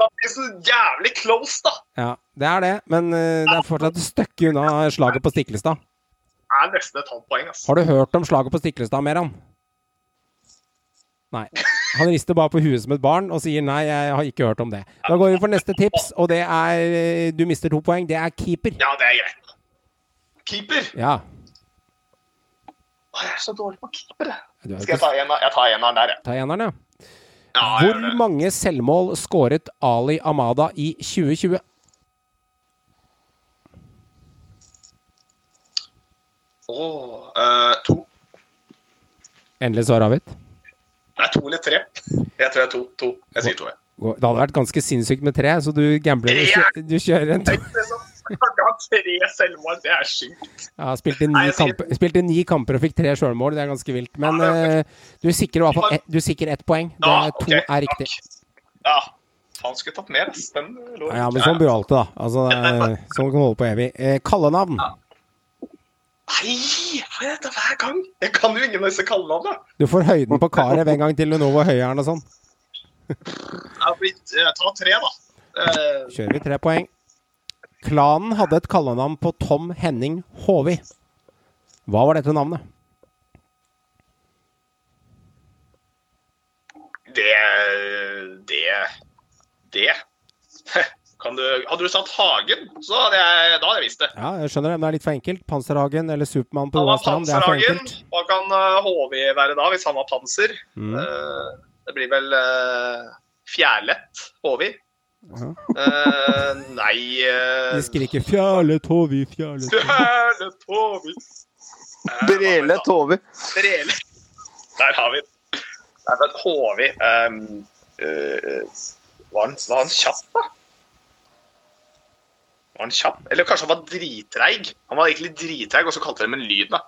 Det er så jævlig close, da. Ja, det er det, men eh, det er fortsatt et stykke unna slaget på Stiklestad. Det er nesten et halvt poeng, altså. Har du hørt om slaget på Stiklestad, Meran? Nei. Han rister bare på huet som et barn og sier nei, jeg har ikke hørt om det. Da går vi for neste tips, og det er eh, Du mister to poeng. Det er keeper. Ja, det er greit. Keeper. Ja. Å, Jeg er så dårlig på keeper, er Skal jeg ta en, jeg tar eneren der, jeg. Ta eneren, ja. Ja, Hvor mange selvmål skåret Ali Amada i 2020? Åh, uh, to. Endelig svar avgitt. Det er to eller tre. Jeg tror det er to. to. Jeg sier to, jeg. Det hadde vært ganske sinnssykt med tre, så du gambler. Du, du kjører en to. Ha tre selvmål, det er sjukt. Ja, spilte ni, Nei, kamper, spilte ni kamper og fikk tre sjølmål. Det er ganske vilt. Men eh, du sikrer i hvert fall du sikrer ett poeng. Det Ja, er to er riktig. Ja, han skulle tatt mer, ass. Den lå Ja, men sånn blir jo alltid, da. Altså, sånn kan holde på evig. Eh, kallenavn. Nei, får jeg dette hver gang? Jeg kan jo ingen av disse kallenavnene. Du får høyden på karet en gang til du når hvor høy er og sånn. Jeg jeg tar tre, da. Eh, Kjører vi tre poeng. Klanen hadde et kallenavn på Tom Henning Håvi. Hva var dette navnet? Det Det Det du, Hadde du sagt Hagen, så hadde jeg, da hadde jeg visst det. Ja, jeg skjønner det, men det er litt for enkelt. Panserhagen eller Supermann på var Det er for Panserhagen. enkelt. Hva kan eh, HV være da, hvis han var panser? Mm. Eh, det blir vel uh, Fjærlett HV. Ja. Eh, nei uh, De skriker 'Fjærlett HV, Fjærlett HV'. Fjærlett HV. Eh, Brele Tove. Brele. Der har vi den. HV um, uh, var, han, var han kjapp, da? Var han kjapp? Eller kanskje han var dritreig? Han var egentlig dritreig, og så kalte de en lyd, da.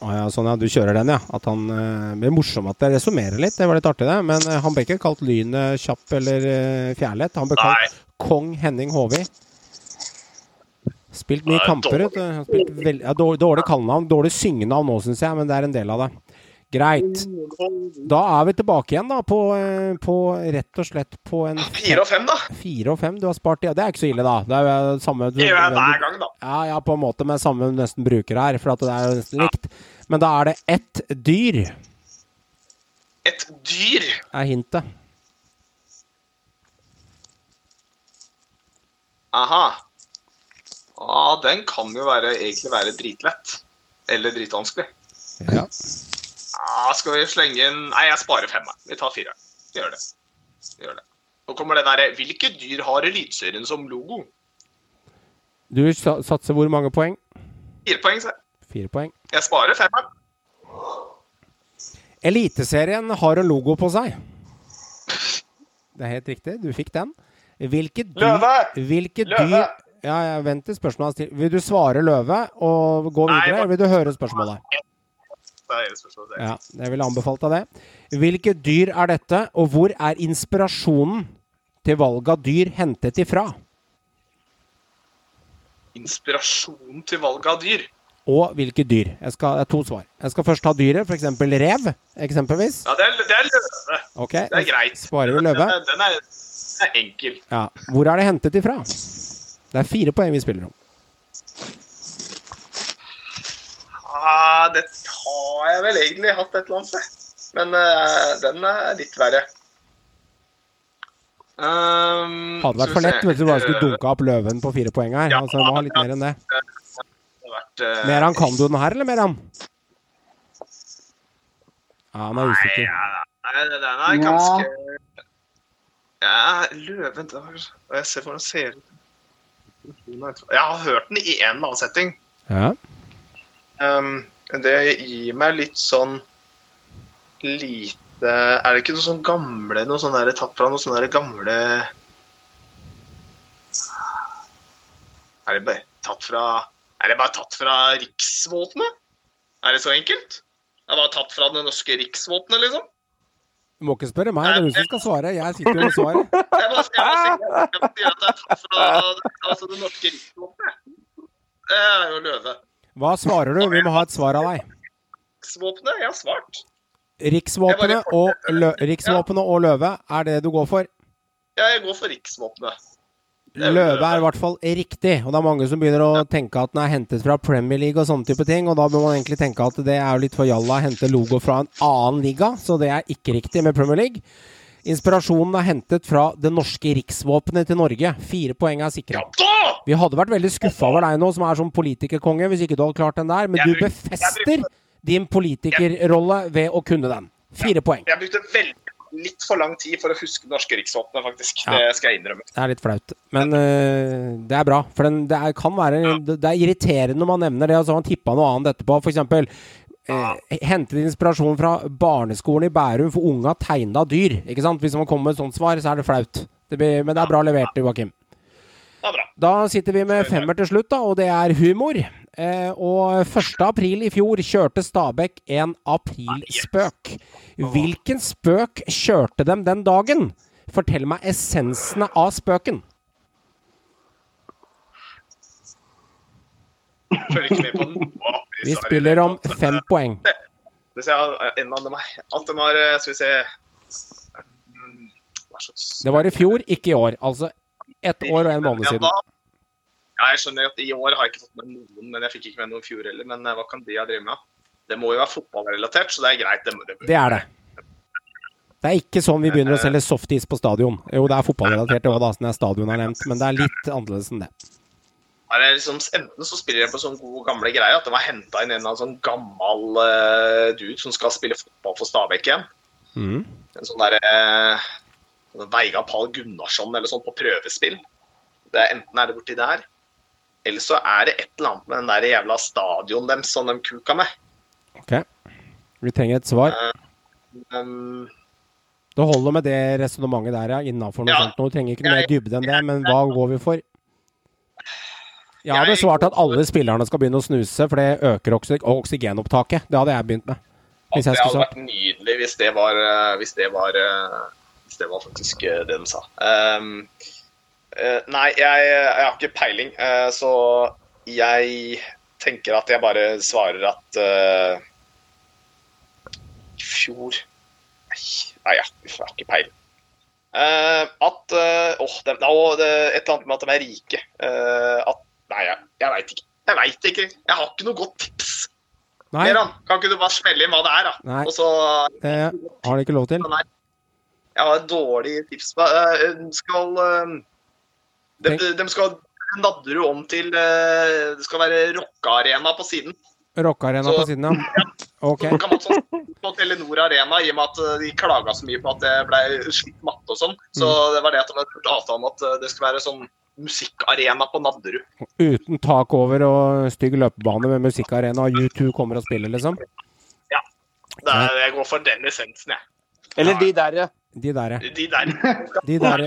Å ja, sånn ja, du kjører den, ja. At han uh, Det blir morsomt at det resummerer litt, det var litt artig, det. Men uh, han ble ikke kalt Lynet kjapp eller uh, Fjærlett. Han ble Nei. kalt Kong Henning Håvi. Spilt mye kamper. dårlig. Spilt veld, ja, dårlig, dårlig kallenavn. Dårlig syngenavn nå, syns jeg, men det er en del av det. Greit. Da er vi tilbake igjen, da, på, eh, på rett og slett på en Fire og fem, da. fire og fem. Du har spart ja, Det er ikke så ille, da. Det er jo samme Det gjør jeg hver gang, da. Ja, ja, på en måte med samme nesten bruker her, for at det er jo nesten likt. Men da er det ett dyr, Et dyr. er hintet. Aha. Ah, den kan jo være, egentlig være dritlett. Eller dritvanskelig. Ja. Ja, skal vi slenge inn Nei, jeg sparer fem. jeg. Vi tar fire. Vi gjør det. Vi gjør det. Nå kommer det derre Hvilke dyr har Eliteserien som logo? Du sa- satser hvor mange poeng? Fire poeng, se. Fire poeng. Jeg sparer fem. jeg. Eliteserien har en logo på seg. Det er helt riktig, du fikk den. Hvilke dyr, Løve! hvilke Løve! dyr Ja, jeg venter spørsmålet hans til. Vil du svare løve og gå videre, Nei, eller vil du høre spørsmålet? Det er spørsmålet. Ja, jeg ville anbefalt deg det. Hvilke dyr er dette, og hvor er inspirasjonen til valg av dyr hentet ifra? Inspirasjon til valg av dyr. Og hvilke dyr? Jeg skal, det er to svar. Jeg skal først ta dyret, f.eks. rev. Eksempelvis. Ja, det er, det er løve. Okay. Det er greit. Sparer du løve? Den er, den er, den er enkel. Ja. Hvor er det hentet ifra? Det er fire poeng vi spiller om. Ah, det har jeg vel egentlig hatt et eller annet sted. Men uh, den er litt verre. Um, Hadde vært for lett hvis du bare skulle dunka opp løven på fire poeng her. Ja, Altså, må ha litt mer enn det. Vært, eh, Meran, kan du den her, eller Meran? Ja, han er usikker. Nei, den er ganske Ja, løven da. Jeg ser hvordan den ser ut. Jeg har hørt den i en eller annen setting. Ja. Um, det gir meg litt sånn lite Er det ikke noe sånn gamle Noe sånn der tatt fra noe sånn der gamle Er det bare tatt fra Er det bare tatt fra riksvåpenet? Er det så enkelt? Er Det bare tatt fra det norske riksvåpenet, liksom? Du må ikke spørre meg, det er du som skal svare. Jeg sitter jo med svaret. Jeg bare, jeg bare sier at det er tatt fra altså det norske riksvåpenet. Det er jo løve. Hva svarer du? Vi må ha et svar av deg. Riksvåpenet? Jeg har svart. Riksvåpenet og, lø riksvåpenet og løve er det du går for? Ja, jeg går for riksvåpenet. Løve er i hvert fall riktig, og det er mange som begynner å tenke at den er hentet fra Premier League og sånne type ting, og da bør man egentlig tenke at det er litt for jalla å hente logo fra en annen liga, så det er ikke riktig med Premier League. Inspirasjonen er hentet fra det norske riksvåpenet til Norge. Fire poeng er sikra. Vi hadde vært veldig skuffa over deg nå, som er som politikerkonge, hvis ikke du hadde klart den der, men du befester din politikerrolle ved å kunne den. Fire poeng. Jeg brukte veldig litt for lang tid for å huske det norske riksvåpenet, faktisk. Ja. Det skal jeg innrømme. Det er litt flaut, men uh, det er bra. For den, det er, kan være det, det er irriterende når man nevner det, og så har man tippa noe annet etterpå. For eksempel eh, hentet inspirasjon fra barneskolen i Bærum for unga tegna dyr. Ikke sant? Hvis man kommer med et sånt svar, så er det flaut. Det blir, men det er bra levert, Joakim. Da sitter vi med femmer til slutt, da, og det er humor. Eh, og 1. april i fjor kjørte Stabæk en aprilspøk. Hvilken spøk kjørte dem den dagen? Fortell meg essensene av spøken. Følger ikke med på av Vi spiller om fem poeng. Hvis jeg, en av dem er, alt de har eh, Skal vi se Det var i fjor, ikke i år. Altså ett år og en måned siden. Ja, jeg skjønner at I år har jeg ikke fått med noen, men jeg fikk ikke med noen i fjor heller. Men eh, hva kan de ha drevet med? Det må jo være fotballrelatert, så det er greit. Det, Det er det. Det er ikke sånn vi begynner å selge softis på stadion. Jo, det er fotballrelatert òg, da, siden stadion er nevnt, men det er litt annerledes enn det. Liksom, enten så spiller de på sånn god gamle greie at de har henta inn en annen sånn gammel uh, dude som skal spille fotball for Stabæk igjen. Mm. En sånn derre uh, Veiga Pall Gunnarsson eller sånn på prøvespill. Det er, enten er det borti der, eller så er det et eller annet med den der jævla stadion dem som de kuka med. Ok. Vi trenger et svar. Um, Det holder med det resonnementet der, ja. Innafor noe Ja. sånt. Nå trenger ikke mer dybde enn det, men hva går vi for? Jeg hadde svart at alle spillerne skal begynne å snuse, for det øker oksyg oksygenopptaket. Det hadde jeg begynt med. Hvis det hadde vært nydelig hvis det var, eh, hvis det var, eh, hvis det var faktisk eh, det de sa. Um, uh, nei, jeg, jeg har ikke peiling, uh, så jeg tenker at jeg bare svarer at uh, I fjor Nei, jeg, jeg har ikke peiling. Uh, at uh, åh, de, oh, det, Et eller annet med at de er rike. Uh, at Nei, jeg, jeg veit ikke. Jeg vet ikke. Jeg har ikke noe godt tips. Nei. Meran, kan ikke du bare smelle inn hva det er, da? Nei. Og så Det har de ikke lov til. Nei. Jeg har et dårlig tips. på- eh, skal eh, de, de skal Nadderud om til eh, Det skal være rockearena på siden. Rockearena på siden, ja. Ok. Så kan man sånn på Telenor Arena, i og med at de klaga så mye på at det ble slitt matte og sånn. Så Mm. det var det at de hadde gjort avtale om at det skulle være sånn musikkarena på Nadderud. Uten tak over og stygg løpebane med musikkarena, og U2 kommer og spiller, liksom. Det er, jeg går for den essensen, jeg. Eller de derre. De der. De der. De der,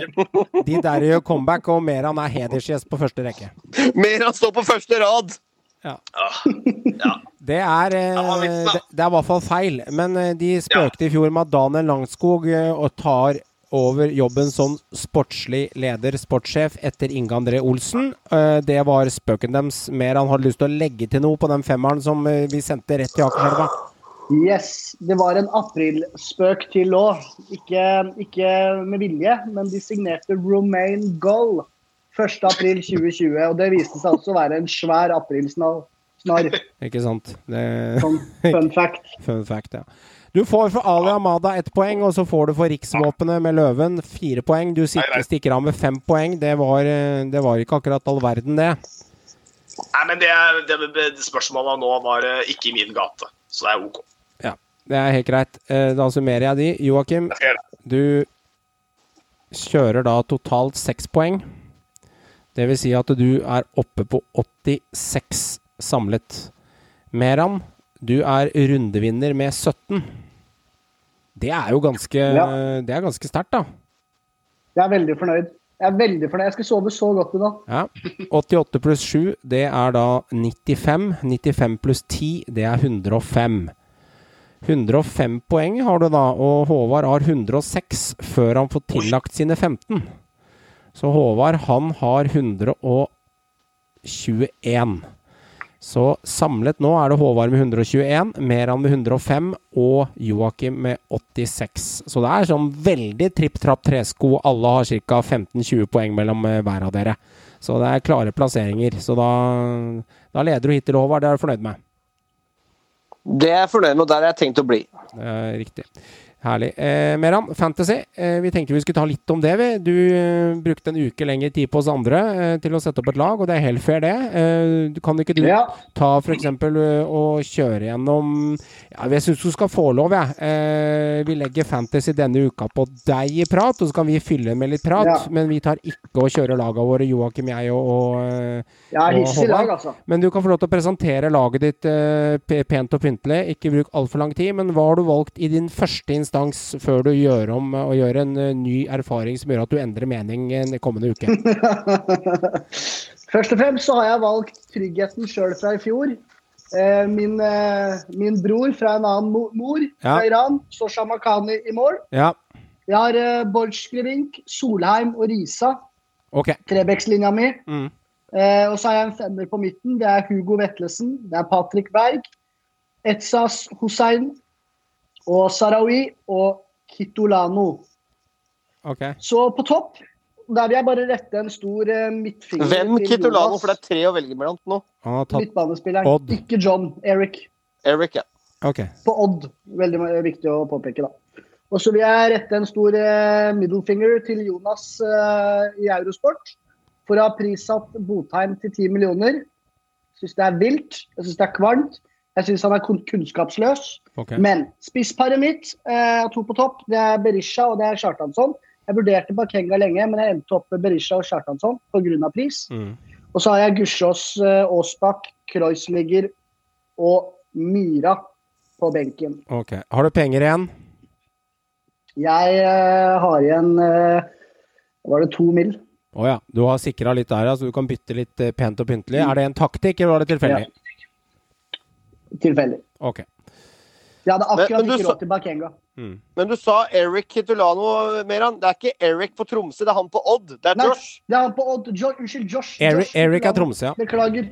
de der gjør comeback, og Meran er hedersgjest på første rekke. Meran står på første rad! Ja. Det er, eh, det, det er i hvert fall feil. Men eh, de spøkte i fjor med at Daniel Langskog eh, og tar over jobben som sportslig leder, sportssjef, etter Inge André Olsen. Eh, det var spøken deres. Mer han hadde lyst til å legge til noe på den femmeren som eh, vi sendte rett til Akerselva. Yes, det var en aprilspøk til òg. Ikke, ikke med vilje, men de signerte Romain Goal 1.4.2020. Og det viste seg også å være en svær aprilsnarr. Ikke sant? Det, Sånn fun fact. fun fact, ja. Du får for Ali Amada ett poeng, og så får du for riksvåpenet med løven fire poeng. Du sitter, stikker av med fem poeng. Det var, eh, det var ikke akkurat all verden, det. Nei, men det, det, det spørsmålet nå var eh, ikke i min gate, så det er OK. Ja, det er helt greit. Eh, Da summerer jeg de. Joakim, du kjører da totalt seks poeng. Det vil si at du er oppe på 86 samlet. Meran, du er rundevinner med 17. Det er jo ganske, Ja. det er ganske sterkt, da. Jeg er veldig fornøyd. Jeg er veldig fornøyd. Jeg skal sove så godt i dag. Ja. 88 pluss 7, det er da 95. 95 pluss 10, det er 105. 105 poeng har du da, og Håvard har 106 før han får tillagt sine 15. Så Håvard, han har 121. Så samlet nå er det Håvard med 121, Meran med 105 og Joakim med 86. Så det er sånn veldig tripp trapp tresko. Alle har ca. 15-20 poeng mellom eh, hver av dere. Så det er klare plasseringer. Så da, da leder du hittil, Håvard. Det er du fornøyd med? Det er jeg fornøyd med, og der har jeg tenkt å bli. Det er riktig. Herlig. Eh, Meran, Fantasy. Eh, vi tenkte vi skulle ta litt om det. Vi. Du eh, brukte en uke lengre tid på oss andre eh, til å sette opp et lag, og det er helt fair, det. Eh, du kan ikke du Ja. ta f.eks. og kjøre gjennom ja, Jeg syns du skal få lov, jeg. Eh, vi legger Fantasy denne uka på deg i prat, og så kan vi fylle med litt prat. Ja. Men vi tar ikke å kjøre lagene våre, Joakim, jeg og, og eh, Og Håvard? altså. Men du kan få lov til å presentere laget ditt eh, pent og pyntelig. Ikke bruk altfor lang tid. Men hva har du valgt i din første instans før du gjør om eh, og gjør en eh, ny erfaring som gjør at du endrer mening en kommende uke? Først og fremst så har jeg valgt tryggheten sjøl fra i fjor. Eh, min, min bror fra en annen mor mor, Ja. fra Iran, Sosha Makhani i mål. Ja, Jeg har Borchgrevink, Solheim og Risa, Okay. Trebekslinja mi. Mm. Eh, og så har jeg en femmer på midten. Det er Hugo Vetlesen, det er Patrick Berg, Etsas Hussein og Sarawi og Kitolano. ok. Så på topp, der vil jeg bare rette en stor eh, midtfinger Hvem til Kitolano? Jonas. For det er tre å velge mellom nå. Midtbanespilleren. Odd. Ikke John. Eric. Eric, ja. Okay. På Odd. Veldig viktig å påpeke, da. Og så vil jeg rette en stor eh, middlefinger til Jonas uh, i Eurosport. For å ha prissatt Botheim til 10 millioner. Syns det er vilt. Jeg syns det er kvalmt. Jeg syns han er kunnskapsløs. Okay. Men spissparet mitt, eh, to på topp, det er Berisha og det er Kjartansson. Jeg vurderte Bakenga lenge, men jeg endte opp med Berisha og Kjartansson pga. pris. Mm. Og så har jeg Gussiås, eh, Aasbakk, Kreuzligger og Myra på benken. ok. Har du penger igjen? Jeg eh, har igjen eh, Var det to mil? Å ja. Du har sikra litt der, så så du kan bytte litt pent og pyntelig. Er det en taktikk, eller var det tilfeldig? Tilfeldig. Okay. Jeg hadde Men- akkurat men du ikke sa- råd til Bakenga. Mm. Men du sa Eric Kitolano, Meran. Det er ikke Eric på Tromsø, det er han på Odd. Det er Nei, Josh. det er han på Odd. Jo, unnskyld, Josh. Eric, Josh Eric er Tromsø, ja. Beklager.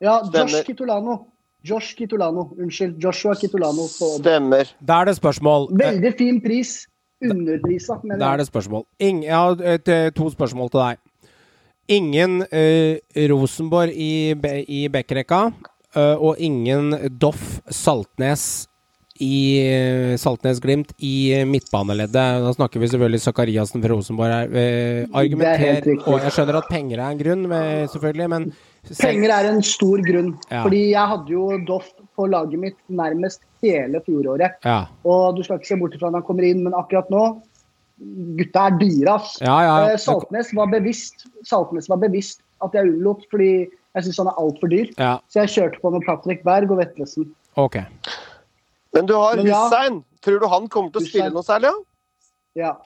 Ja, Stemmer. Josh Kitolano. Josh Kitolano. Unnskyld. Joshua Kitulano. Stemmer. Da er det spørsmål. Veldig fin pris. Underprisa, mener Da er det spørsmål. Ingen, jeg har et, eh, to spørsmål til deg. Ingen uh, Rosenborg i, i backrekka, og ingen Doff Saltnes i eh, Saltnes Glimt i eh, midtbaneleddet. Da snakker vi selvfølgelig Sakariassen fra Rosenborg her. Eh, argumenter. Og jeg skjønner at penger er en grunn, med, selvfølgelig, men selv- Penger er en stor grunn. Ja. Fordi jeg hadde jo Doff på laget mitt nærmest hele fjoråret. Ja. Og du skal ikke se bort ifra når han kommer inn, men akkurat nå Gutta er dyre, ass. Ja. Eh, Saltnes var bevisst Saltnes var bevisst at jeg unnlot, fordi jeg syns han er altfor dyr. ja. Så jeg kjørte på med Patrick Berg og Vetlesen. Okay. Men du har Men ja. Hussein. Tror du han kommer til å spille noe særlig? Ja?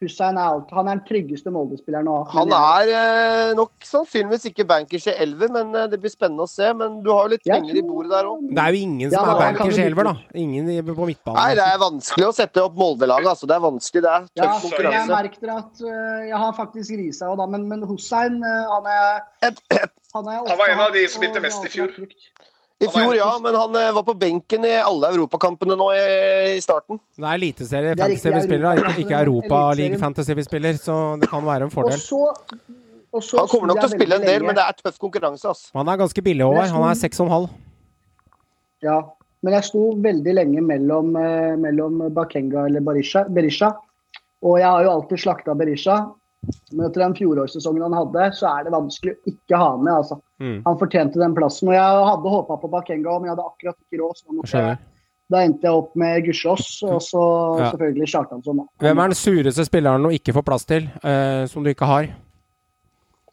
Hussein er alt. Han er den tryggeste Molde-spilleren å ha. Han er eh, nok sannsynligvis ikke bankers i elver, men eh, det blir spennende å se. Men du har jo litt penger i bordet der òg. Det er jo ingen som ja, er bankers i elver, da. Ingen på midtbanen. Nei, det er vanskelig å sette opp Molde-laget. Altså. Det er vanskelig, det er Ja, konkurranse. jeg konkurranse. dere at uh, jeg har faktisk Risa òg, da. Men, men Hussein, uh, han er Et- et- Han, er Han var en av de som spilte mest i fjor. I fjor, ja, men han eh, var på benken i alle europakampene nå i, i starten. Det er eliteserie er fantasy vi spiller, ikke, ikke Europa- Europaliga fantasy vi spiller, så det kan være en Og fordel. så, og så Han kommer nok til å spille en del, men det er tøff konkurranse. ass. Han er ganske billig, Håvard. Han er 6,5. Ja, men jeg sto veldig lenge mellom, eh, mellom Bakenga eller Berisha, Berisha. Og jeg har jo alltid slakta Berisha. Men etter den fjorårssesongen han hadde, så er det vanskelig å ikke ha med. altså. Mm. Han fortjente den plassen. Og jeg hadde håpa på Bakenga, men jeg hadde akkurat ikke råd. Så måtte da endte jeg opp med Gussiås, og så Ja. selvfølgelig Kjartansson. Hvem er den sureste spilleren du ikke får plass til, eh, som du ikke har?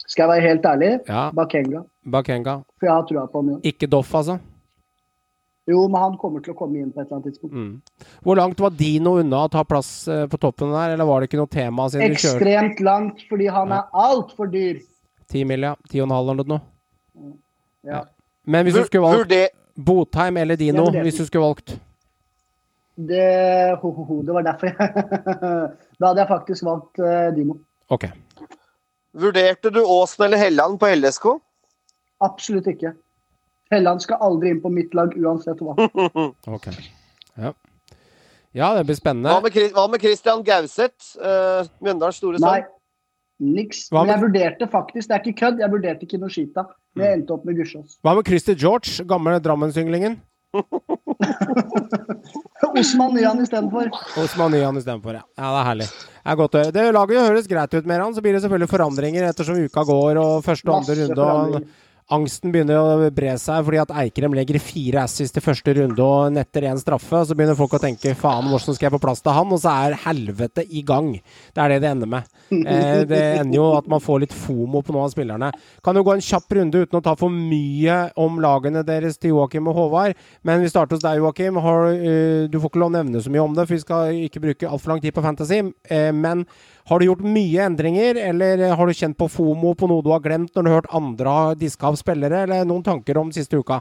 Skal jeg være helt ærlig, Ja, Bakenga. Bakenga. For jeg har trua på ham. ja. Ikke Doff, altså? Jo, men han kommer til å komme inn på et eller annet tidspunkt. Mm. Hvor langt var Dino unna å ta plass eh, på toppen der, eller var det ikke noe tema siden du kjørte Ekstremt langt, fordi han er altfor dyr. Ti mil, ja? 10,5 eller noe? Ja. Men hvis du skulle valgt vurder- Botheim eller Dino, ja, hvis du skulle valgt Det, ho, ho, ho, det var derfor jeg Da hadde jeg faktisk valgt uh, Dino. Ok. Vurderte du Åsen eller Helland på LSK? Absolutt ikke. Helland skal aldri inn på mitt lag uansett hva. ok. Ja. ja, det blir spennende. Hva med, Kristian hva med Christian Gauseth? Uh, Mjøndalens store Nei, niks. Hva Men jeg vurderte faktisk, det er ikke kødd, jeg vurderte Kinoshita. Men jeg endte opp med Gussiås. Hva med Christer George, gamle drammensynglingen? Osman Nyan istedenfor. Osman Nyan istedenfor, ja. ja. Det er herlig. Det er godt å høre. Det laget høres greit ut med han, så blir det selvfølgelig forandringer ettersom uka går og første og andre runde. og. Angsten begynner å bre seg fordi at Eikrem legger fire assist i første runde og netter én straffe. Så begynner folk å tenke faen, hvordan skal jeg få plass til han? Og så er helvete i gang. Det er det det ender med. Eh, det ender jo at man får litt fomo på noen av spillerne. Kan jo gå en kjapp runde uten å ta for mye om lagene deres til Joakim og Håvard. Men vi starter hos deg, Joakim. Eh, du får ikke lov å nevne så mye om det, for vi skal ikke bruke altfor lang tid på Fantasy. Eh, men har du gjort mye endringer, eller har du kjent på FOMO på noe du har glemt når du har hørt andre ha diska av spillere, eller noen tanker om siste uka?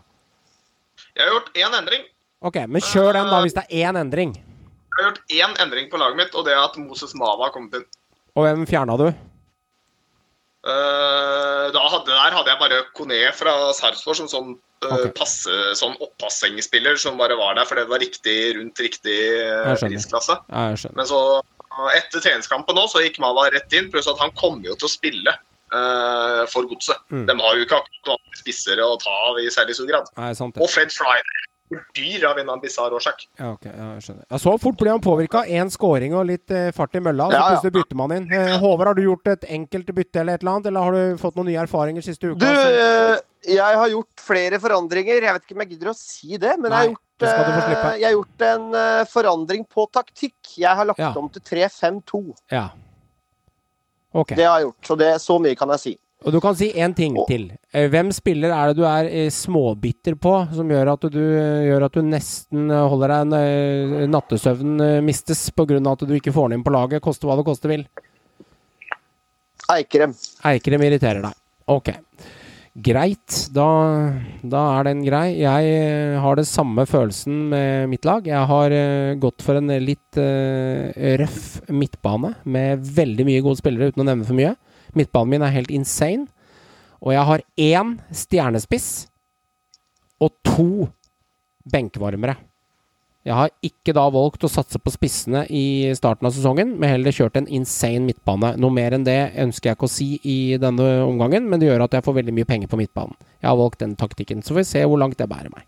Jeg har gjort én endring. Ok, men kjør den da, hvis det er én endring. Jeg har gjort én endring på laget mitt, og det er at Moses Mava har kommet inn. Og hvem fjerna du? Uh, da hadde, der hadde jeg bare Kone fra Sarpsborg som sånn, uh, okay. passe, sånn oppassengspiller som bare var der fordi det var riktig rundt riktig uh, prisklasse. Men så, etter treningskampen nå, så gikk Mava rett inn, pluss at han kommer jo til å spille uh, for godset. Mm. De har jo ikke akkurat noen spissere å ta av i særlig stor grad. Nei, sant. Og Fred Friday dyr av en Bizarre årsak. Ja, ok, ja, jeg skjønner. Ja, så fort blir han påvirka. Én scoring og litt eh, fart i mølla, så Ja, ja. plutselig bytter man inn. Eh, Håvard, har du gjort et enkelt bytte eller et eller annet, eller har du fått noen nye erfaringer siste uka? Du, eh, jeg har gjort flere forandringer. Jeg vet ikke om jeg gidder å si det, men jeg har gjort, eh, jeg har gjort en eh, forandring på taktikk. Jeg har lagt Ja. om til 3-5-2. Ja. Okay. Det har jeg gjort, så det, så mye kan jeg si. Og du kan si én ting Og- til. Eh, Hvem spiller er det du er småbitter på, som gjør at du, gjør at du nesten holder deg en nattesøvn eh, mistes pga. at du ikke får den inn på laget, koste hva det koste vil? Eikrem. Eikrem irriterer deg. Ok. Greit, da, da er den grei. Jeg eh, har det samme følelsen med mitt lag. Jeg har eh, gått for en litt uh, røff midtbane med veldig mye gode spillere, uten å nevne for mye. Midtbanen min er helt insane. Og jeg har én stjernespiss og to benkvarmere. Jeg har ikke da valgt å satse på spissene i starten av sesongen, men heller kjørt en insane midtbane. Noe mer enn det ønsker jeg ikke å si i denne omgangen, men det gjør at jeg får veldig mye penger på midtbanen. Jeg har valgt den taktikken, så får vi se hvor langt det bærer meg.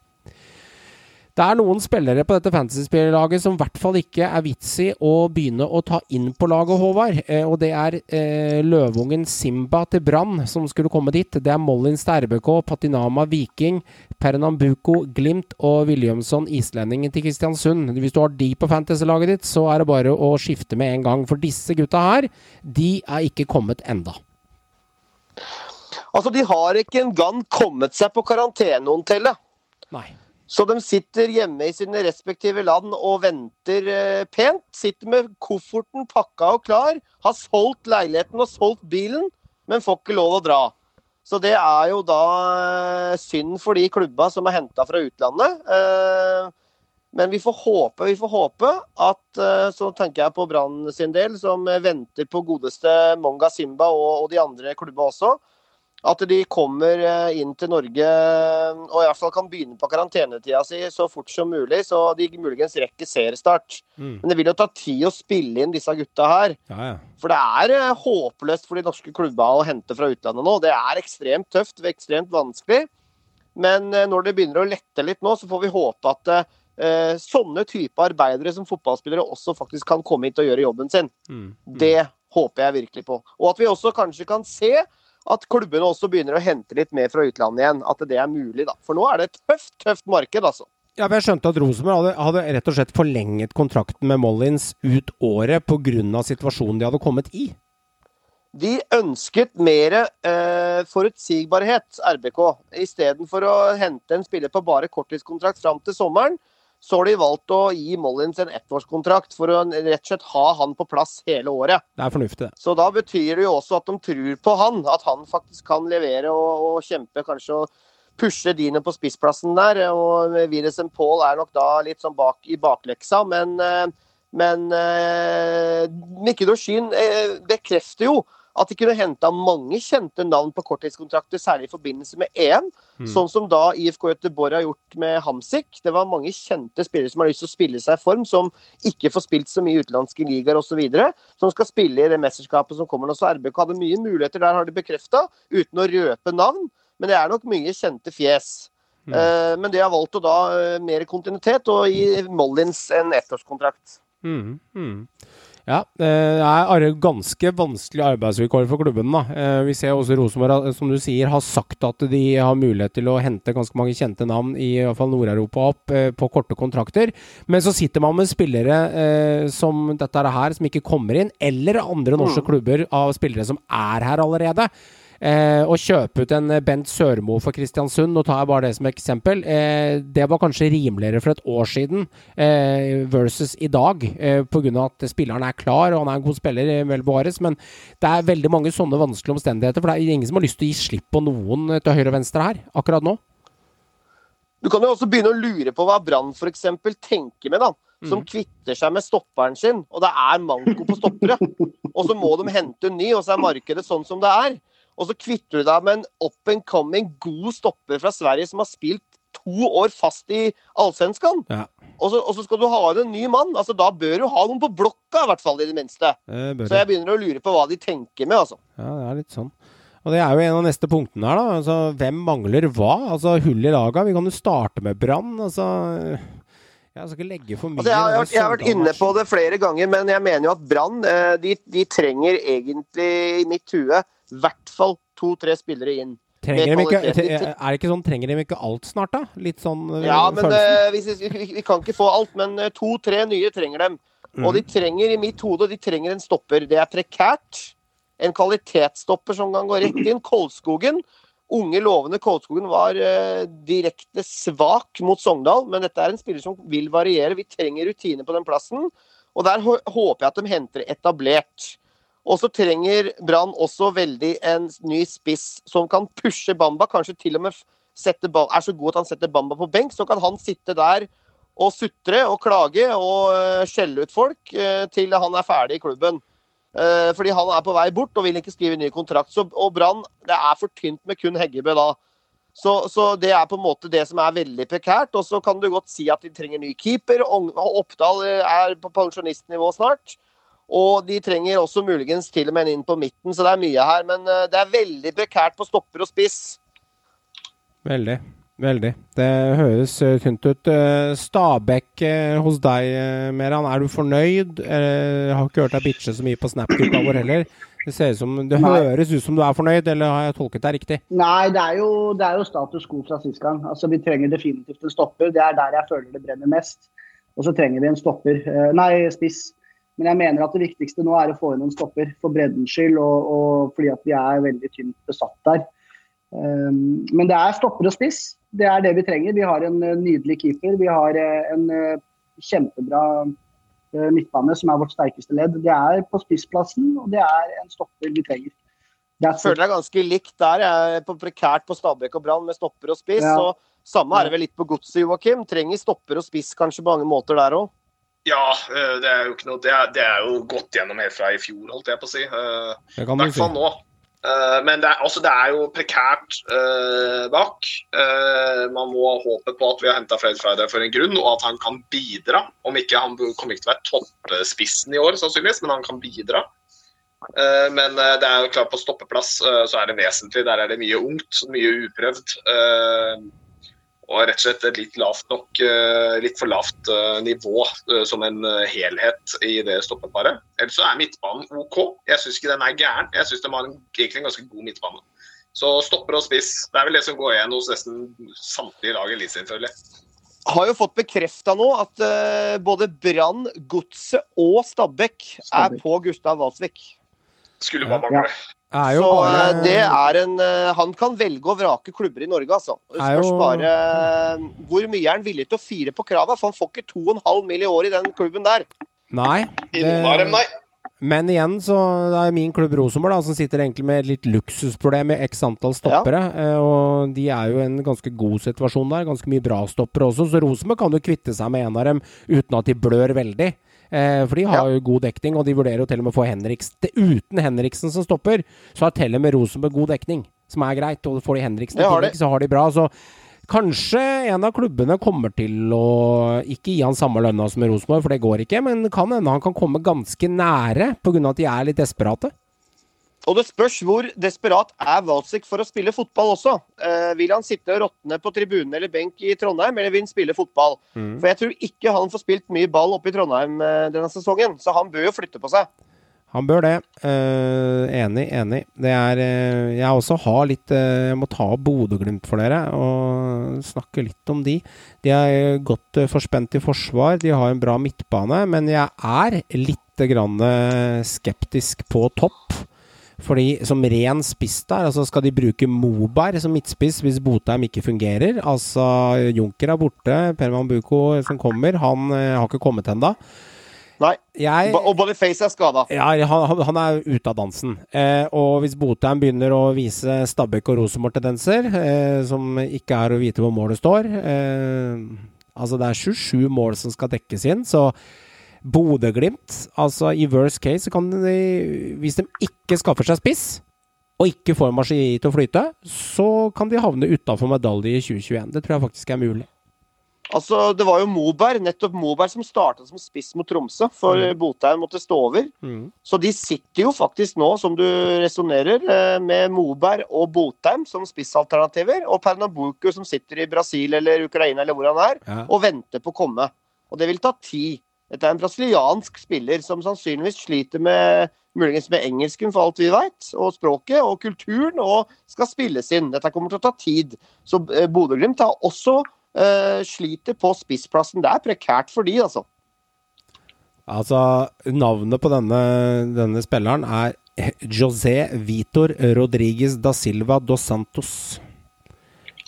Det er noen spillere på dette fantasyspillerlaget som i hvert fall ikke er vits i å begynne å ta inn på laget, Håvard. Eh, og det er eh, løvungen Simba til Brann som skulle komme dit. Det er Mollins til RBK, Patinama Viking, Pernambuco Glimt og Williamson islendingen til Kristiansund. Hvis du har de på fantasylaget ditt, så er det bare å skifte med en gang. For disse gutta her, de er ikke kommet enda. Altså, de har ikke engang kommet seg på karantenehotellet. Nei. Så de sitter hjemme i sine respektive land og venter eh, pent. Sitter med kofferten pakka og klar. Har solgt leiligheten og solgt bilen, men får ikke lov å dra. Så det er jo da eh, synd for de klubba som er henta fra utlandet. Eh, men vi får håpe, vi får håpe at eh, Så tenker jeg på Brann sin del, som venter på godeste Monga Simba og, og de andre klubba også. At de kommer eh, inn til Norge eh, og i hvert fall kan begynne på karantenetida si så fort som mulig, så de muligens rekker seriestart. Mm. Men det vil jo ta tid å spille inn disse gutta her. Ja, ja. For det er eh, håpløst for de norske klubba å hente fra utlandet nå. Det er ekstremt tøft, ekstremt vanskelig. Men når det begynner å lette litt nå, så får vi håpe at eh, sånne type arbeidere som fotballspillere også faktisk kan komme hit og gjøre jobben sin. Mm. Det håper jeg virkelig på. Og at vi også kanskje kan se at klubbene også begynner å hente litt mer fra utlandet igjen. At det er mulig, da. For nå er det et tøft, tøft marked, altså. Ja, men Jeg skjønte at Rosenborg hadde, hadde rett og slett forlenget kontrakten med Mollins ut året pga. situasjonen de hadde kommet i. De ønsket mer eh, forutsigbarhet, RBK. Istedenfor å hente en spiller på bare korttidskontrakt fram til sommeren, så har de valgt å gi Mollins en ettårskontrakt for å rett og slett ha han på plass hele året. Det er fornuftig, det. Så da betyr det jo også at de tror på han, at han faktisk kan levere og, og kjempe, kanskje og pushe Dino på spissplassen der. Og Wilhelm Paul er nok da litt sånn bak i bakleksa, men, eh, men eh, Mikke Dorsin eh, bekrefter jo at de kunne henta mange kjente navn på korttidskontrakter, særlig i forbindelse med EM. Mm. Sånn som da IFK Göteborg har gjort med Hamsik. Det var mange kjente spillere som har lyst til å spille seg i form, som ikke får spilt så mye i utenlandske ligaer osv. Som skal spille i det mesterskapet som kommer nå. Så RBK hadde mye muligheter der, har de bekrefta, uten å røpe navn. Men det er nok mye kjente fjes. Mm. Eh, men de har valgt å da eh, mer kontinuitet og gi Mollins en ettårskontrakt. Mm, mm. Ja, det er ganske vanskelige arbeidsvilkår for klubben. da. Eh, Vi ser også Rosenborg, som du sier, har sagt at de har mulighet til å hente ganske mange kjente navn i, i Nord-Europa opp eh, på korte kontrakter. Men så sitter man med spillere eh, som dette her, som ikke kommer inn, eller andre norske klubber av spillere som er her allerede. Eh, å kjøpe ut en eh, Bent Sørmo for Kristiansund, nå tar jeg bare det som eksempel, eh, det var kanskje rimeligere for et år siden eh, versus i dag, eh, pga. at spilleren er klar og han er en god spiller, eh, vel bevares. Men det er veldig mange sånne vanskelige omstendigheter, for det er ingen som har lyst til å gi slipp på noen eh, til høyre og venstre her akkurat nå. Du kan jo også begynne å lure på hva Brann f.eks. tenker med, da. Som kvitter seg med stopperen sin, og det er manko på stoppere. Og så må de hente en ny, og så er markedet sånn som det er. Og så kvitter du deg med en up and coming god stopper fra Sverige som har spilt to år fast i Allsvenskan. Ja. Og, så- og så skal du ha inn en ny mann. altså Da bør du ha noen på blokka, i hvert fall, i det minste. Det Så jeg begynner å lure på hva de tenker med, altså. Ja, det er litt sånn. Og det er jo en av neste punktene her, da. Altså, hvem mangler hva? Altså, hull i laga. Vi kan jo starte med Brann. Altså Jeg skal ikke legge for mye Altså, jeg, har, jeg, har- jeg har vært inne på det flere ganger, men jeg mener jo at Brann eh, de, de trenger egentlig, i mitt hue, i hvert fall to-tre spillere inn. Trenger de ikke, er det ikke sånn, trenger de ikke alt snart, da? Litt sånn øh, Ja, men eh, vi, vi, vi kan ikke få alt, men eh, to-tre nye trenger dem. Og de trenger, i mitt hode, de trenger en stopper. Det er prekært. En kvalitetsstopper som kan gå rett inn. Kolskogen. Unge, lovende Kolskogen var uh, direkte svak mot Sogndal, men dette er en spiller som vil variere. Vi trenger rutine på den plassen, og der håper jeg at de henter etablert. Og så trenger Brann også veldig en ny spiss som kan pushe Bamba, kanskje til og med er så god at han setter Bamba på benk, så kan han sitte der og sutre og klage og eh, skjelle ut folk eh, til han er ferdig i klubben. Eh, fordi han er på vei bort og vil ikke skrive ny kontrakt. Så, og Brann, det er for tynt med kun Heggebø da. Så, så det er på en måte det som er veldig prekært. Og så kan du godt si at de trenger ny keeper. Oppdal er på pensjonistnivå snart. Og de trenger også muligens til og med en inn på midten, så det er mye her. Men eh, det er veldig prekært på stopper og spiss. Veldig. Veldig. Det høres øh, tynt ut. Øh, Stabæk hos deg, Meran. Er du fornøyd? Eh, Jeg har ikke hørt deg bitche så mye på Snap-gruppa vår heller. Det ser ut som, det høres ut som du er fornøyd, eller har jeg tolket deg riktig? Nei, det er, jo, det er jo status quo fra sist gang. Altså, Vi trenger definitivt en stopper. Det er der jeg føler det brenner mest. Og så trenger vi en stopper. Eh, Nei, spiss. Men jeg mener at det viktigste nå er å få inn en stopper for breddens skyld, og, og fordi at vi er veldig tynt besatt der. Um, men det er stopper og spiss. Det er det vi trenger. Vi har en eh, nydelig keeper. Vi har eh, en eh, kjempebra midtbane, som er vårt sterkeste ledd. Det er på spissplassen, og det er en stopper vi trenger. Jeg føler det er ganske likt der. Jeg er på prekært på Stabæk og Brann med stopper og spiss. Ja. og Samme er det vel litt på godset, Joakim. Trenger stopper og spiss kanskje på mange måter der òg. Ja, eh, det er jo ikke noe Det er, det er jo gått gjennom helt fra i fjor, holdt jeg på å si. Eh, I hvert fall nå. Eh, Men det er, altså, det er jo prekært uh, bak. Uh, man må håpe på at vi har henta Fred Friday for en grunn, og at han kan bidra. Om ikke Han kommer ikke til å være toppspissen i år, sannsynligvis, men han kan bidra. Uh, Men det er jo klart på stoppeplass så er det vesentlig. Der er det mye ungt, mye uprøvd. Og rett og slett et litt lavt nok, eh, litt for lavt eh, nivå eh, som en helhet i det stoppeparet. Ellers så er midtbanen OK. Jeg syns ikke den er gæren. Jeg syns de har en, egentlig en ganske god midtbane. Så stopper og spiss, det er vel det som går igjen hos nesten samtlige lag i Eliteserien, føler jeg. Har jo fått bekrefta nå at både Brann, Godset og Stabæk er på Gustav Walsvik. Skulle bare Ja. Er jo Så bare, eh, det er en eh, Han kan velge og vrake klubber i Norge, altså. Spørs jo- bare eh, hvor mye er han villig til å fire på krava, for han får ikke 2,5 mill. i år i den klubben der. Nei. Det, men igjen så det er min klubb Rosenborg da, som sitter egentlig med et litt luksusproblem med x antall stoppere. Ja. Og de er jo i en ganske god situasjon der. Ganske mye bra stoppere også. Så Rosenborg kan jo kvitte seg med en av dem uten at de blør veldig. Eh, for de har jo god dekning, og de vurderer jo til og med å få Henriks det, Uten Henriksen som stopper, så har til og med Rosenborg god dekning, som er greit. Og får de Henriksen i tillegg, så har de bra. Så Kanskje en av klubbene kommer til å ikke gi han samme lønna som Rosenborg, for det går ikke, men kan hende han kan komme ganske nære pga. at de er litt desperate. Og det spørs hvor desperat er Walsik for å spille fotball også. Eh, vil han sitte og råtne på tribunen eller benk i Trondheim, eller vil han spille fotball? Mm. For jeg tror ikke han får spilt mye ball oppe i Trondheim eh, denne sesongen, så han bør jo flytte på seg. Han bør det. Eh, enig, enig. Det er eh, Jeg også har litt eh, Jeg må ta opp Bodø-Glimt for dere og snakke litt om de. De er godt eh, forspent i forsvar, de har en bra midtbane, men jeg er litt grann eh, skeptisk på topp. Fordi som ren spiss der, altså skal de bruke Moberg som midtspiss hvis Botheim ikke fungerer? Altså Junker er borte, Per Buko som kommer, han eh, har ikke kommet ennå. Nei. Jeg Og Boniface er skada. ja, han- han er ute av dansen. Eh, og hvis Botheim begynner å vise Stabæk og Rosenborg-tendenser, eh, som ikke er å vite hvor målet står eh, Altså, det er 27 mål som skal dekkes inn, så Bodø-Glimt Altså, i worst case kan de Hvis de ikke skaffer seg spiss, og ikke får Marseille til å flyte, så kan de havne utafor medalje i 2021. Det tror jeg faktisk er mulig. Altså, det var jo Moberg, nettopp Moberg som starta som spiss mot Tromsø, for Mm. Botheim måtte stå over. Så de sitter jo faktisk nå, som du resonnerer, eh, med Moberg og Botheim som spissalternativer, og Pernambuco som sitter i Brasil eller Ukraina eller hvor han er, Ja. og venter på å komme. Og det vil ta tid. Dette er en brasiliansk spiller som sannsynligvis sliter med muligens med engelsken, for alt vi veit, og språket og kulturen, og skal spilles inn. Dette kommer til å ta tid. Så eh, Bodø-Glimt har også uh, sliter på spissplassen. Det er prekært for de, altså. Altså, navnet på denne, denne spilleren er José Vitor Rodriguez da Silva dos Santos.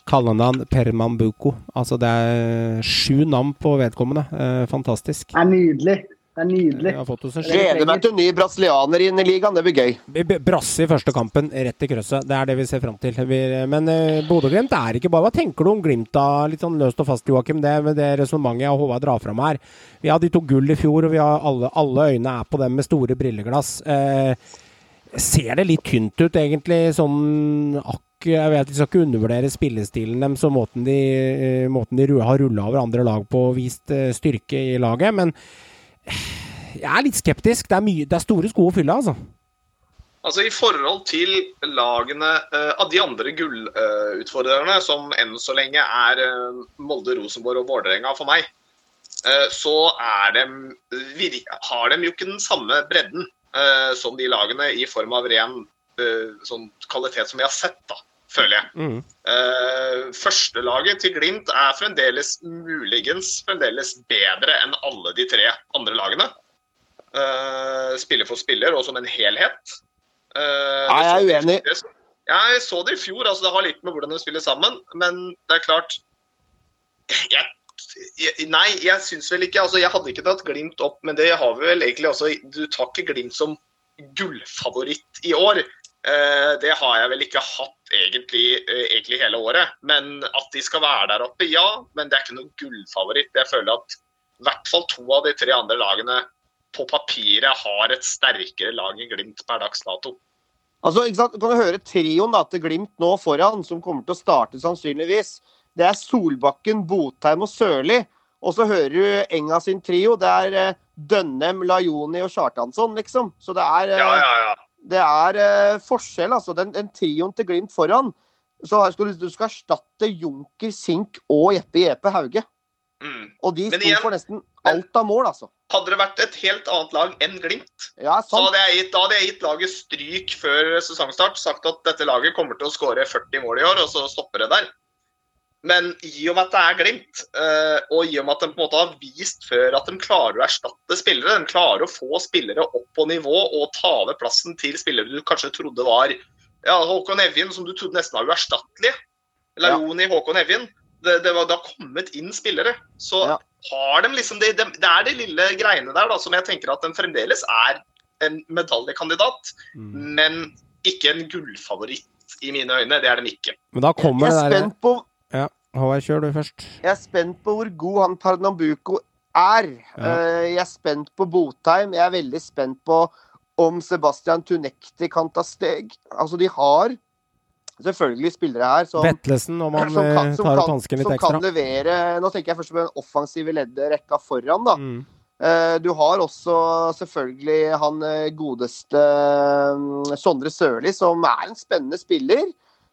Kallenavn Permambuco. Altså, det er sju navn på vedkommende. Eh, fantastisk. Det er nydelig. Det er nydelig. Jeg har fått oss en Gleder meg til ny brasilianer inn i ligaen. Det blir gøy. B- b- Brasse i første kampen, rett i krøsset. Det er det vi ser fram til. Vi, men uh, Bodø-Glimt er ikke bare Hva tenker du om Glimt, da? Litt sånn løst og fast, Joakim. Det med det resonnementet jeg og Håvard drar fram her. Vi hadde de to gull i fjor, og vi har alle, alle øyne er på dem med store brilleglass. Eh, ser det litt tynt ut, egentlig, sånn akk jeg vet, Vi skal ikke undervurdere spillestilen deres og måten de, eh, måten de har rulla over andre lag på og vist eh, styrke i laget, men jeg er litt skeptisk. Det er, mye, det er store sko å fylle, altså. Altså I forhold til lagene uh, av de andre gullutfordrerne, som enn så lenge er uh, Molde, Rosenborg og Vålerenga for meg, så er de har de jo ikke den samme bredden som de lagene i form av ren sånn kvalitet som vi har sett, da, føler jeg. Mm. Uh, Førstelaget til Glimt er fremdeles muligens fremdeles bedre enn alle de tre andre lagene. Uh, spiller for spiller og som en helhet. Uh, Nei, jeg er uenig. Jeg så det i fjor, altså det har litt med hvordan de spiller sammen. Men det er klart jeg, jeg, Nei, jeg syns vel ikke altså Jeg hadde ikke tatt Glimt opp, men det har vi vel egentlig også Du tar ikke Glimt som gullfavoritt i år. Eh, det har jeg vel ikke hatt egentlig, eh, egentlig hele året. Men at de skal være der oppe, ja. Men det er ikke noen gullfavoritt. Jeg føler at i hvert fall to av de tre andre lagene på papiret har et sterkere lag enn Glimt per dags dato. Altså, ikke sant? Du kan høre trioen da, til Glimt nå foran, som kommer til å starte sannsynligvis. Det er Solbakken, Botheim og Sørli. Og så hører du Enga sin trio. Det er eh, Dønnem, Lajoni og Kjartansson, liksom. Så det er, Ja, ja, ja. Det er eh, forskjell, altså. Den, den trioen til Glimt foran. Så skal du, du skal erstatte Junker, Sink og Jeppe Jeppe Hauge. Mm. Og de sto for nesten alt av mål, altså. Hadde det vært et helt annet lag enn Glimt, Ja, så hadde jeg gitt, hadde jeg gitt laget stryk før sesongstart. Sagt at dette laget kommer til å skåre 40 mål i år, og så stopper det der. Men i og med at det er Glimt, eh, og i og med at de på en måte har vist før at de klarer å erstatte spillere, de klarer å få spillere opp på nivå og ta over plassen til spillere du kanskje trodde var ja, Håkon Evjen, som du trodde nesten var uerstattelig. Eller Ja. Joni Håkon Evjen. Det, det, var, det har kommet inn spillere. Så Ja. har de liksom det, det, det er de lille greiene der da, som jeg tenker at de fremdeles er en medaljekandidat, Mm. men ikke en gullfavoritt i mine øyne. Det er de ikke. Men da kommer Jeg det er spent på Ja, Håvard, kjør du først. Jeg er spent på hvor god han Pernambuco er. Ja. Eh, Jeg er spent på Botheim. Jeg er veldig spent på om Sebastian Tunekti kan ta steg. Altså, de har selvfølgelig spillere her som Vetlesen, om han som kan, eh, som tar opp hansken litt som kan levere Nå tenker jeg først på den offensive leddet rekka foran, da. Mm. Eh, Du har også selvfølgelig han godeste mm, Sondre Sørli, som er en spennende spiller.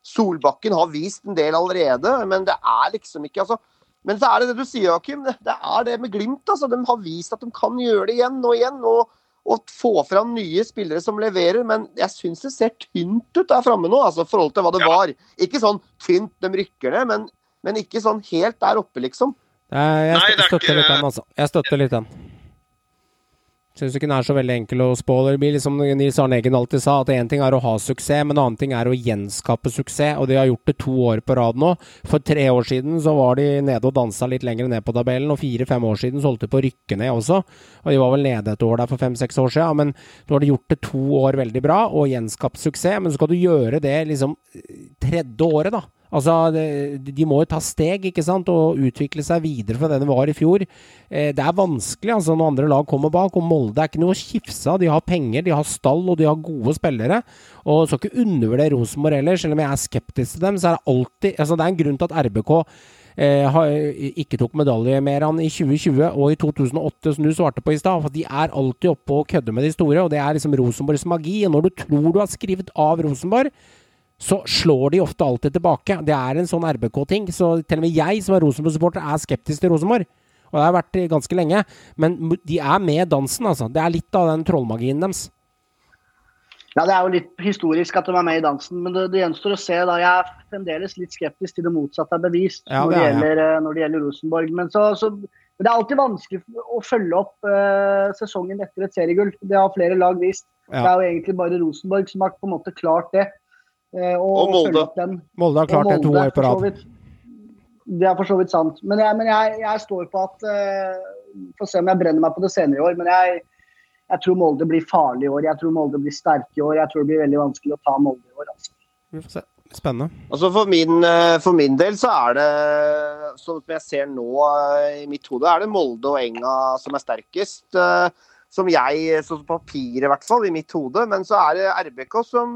Solbakken har vist en del allerede, men det er liksom ikke altså, Men så er det det du sier, Joakim. Det, er det med Glimt. altså. De har vist at de kan gjøre det igjen og igjen. og, og få fram nye spillere som leverer. Men jeg syns det ser tynt ut der framme nå, altså, i forhold til hva det Ja. var. Ikke sånn tynt, de rykker ned, men, men ikke sånn helt der oppe, liksom. Jeg, jeg Nei, er støtter ikke- litt den, altså. Jeg støtter litt den. Syns ikke den er så veldig enkel å spå. Det blir liksom Nils Arne Eggen alltid sa, at én ting er å ha suksess, men en annen ting er å gjenskape suksess. Og de har gjort det to år på rad nå. For tre år siden så var de nede og dansa litt lenger ned på tabellen, og fire-fem år siden så holdt de på å rykke ned også. Og de var vel nede et år der for fem-seks år siden, men nå har de gjort det to år veldig bra og gjenskapt suksess. Men så skal du gjøre det liksom tredje året, da. Altså, De må jo ta steg ikke sant, og utvikle seg videre fra det det var i fjor. Eh, det er vanskelig altså når andre lag kommer bak. og Molde er ikke noe å kifse av. De har penger, de har stall og de har gode spillere. Og skal ikke undervurdere Rosenborg heller, selv om jeg er skeptisk til dem. så er Det alltid, altså det er en grunn til at RBK eh, ikke tok medalje mer enn i 2020 og i 2008, som du svarte på i stad. De er alltid oppe og kødder med de store, og det er liksom Rosenborgs magi. Og når du tror du har skrevet av Rosenborg, så slår de ofte alltid tilbake. Det er en sånn RBK-ting. Så til og med jeg som er Rosenborg-supporter, er skeptisk til Rosenborg. Og det har jeg vært ganske lenge. Men de er med dansen, altså. Det er litt av den trollmagien deres. Ja, Det er jo litt historisk at de er med i dansen, men det, det gjenstår å se. da. Jeg er fremdeles litt skeptisk til det motsatte er bevist Ja, når, det det er jeg. gjelder, eh, når det gjelder Rosenborg. Men, så, så, det er alltid vanskelig å følge opp uh, sesongen etter et seriegull. Det har flere lag vist. Ja. Det er jo egentlig bare Rosenborg som har på en måte klart det. Eh, og, Og Molde. opp den. Molde har klart det to år på rad. Det er for så vidt sant. Men jeg, men jeg, jeg står på at uh, Får se om jeg brenner meg på det senere i år. Men jeg, jeg tror Molde blir farlig i år. Jeg tror Molde blir sterke i år. Jeg tror det blir veldig vanskelig å ta Molde i år. Altså. Vi får se. Spennende. Altså for, min, eh, for min del så er det, sånn som jeg ser nå i mitt hode, er det Molde og Enga som er sterkest. Som jeg, som på papiret i hvert fall, i mitt hode. Men så er det RBK som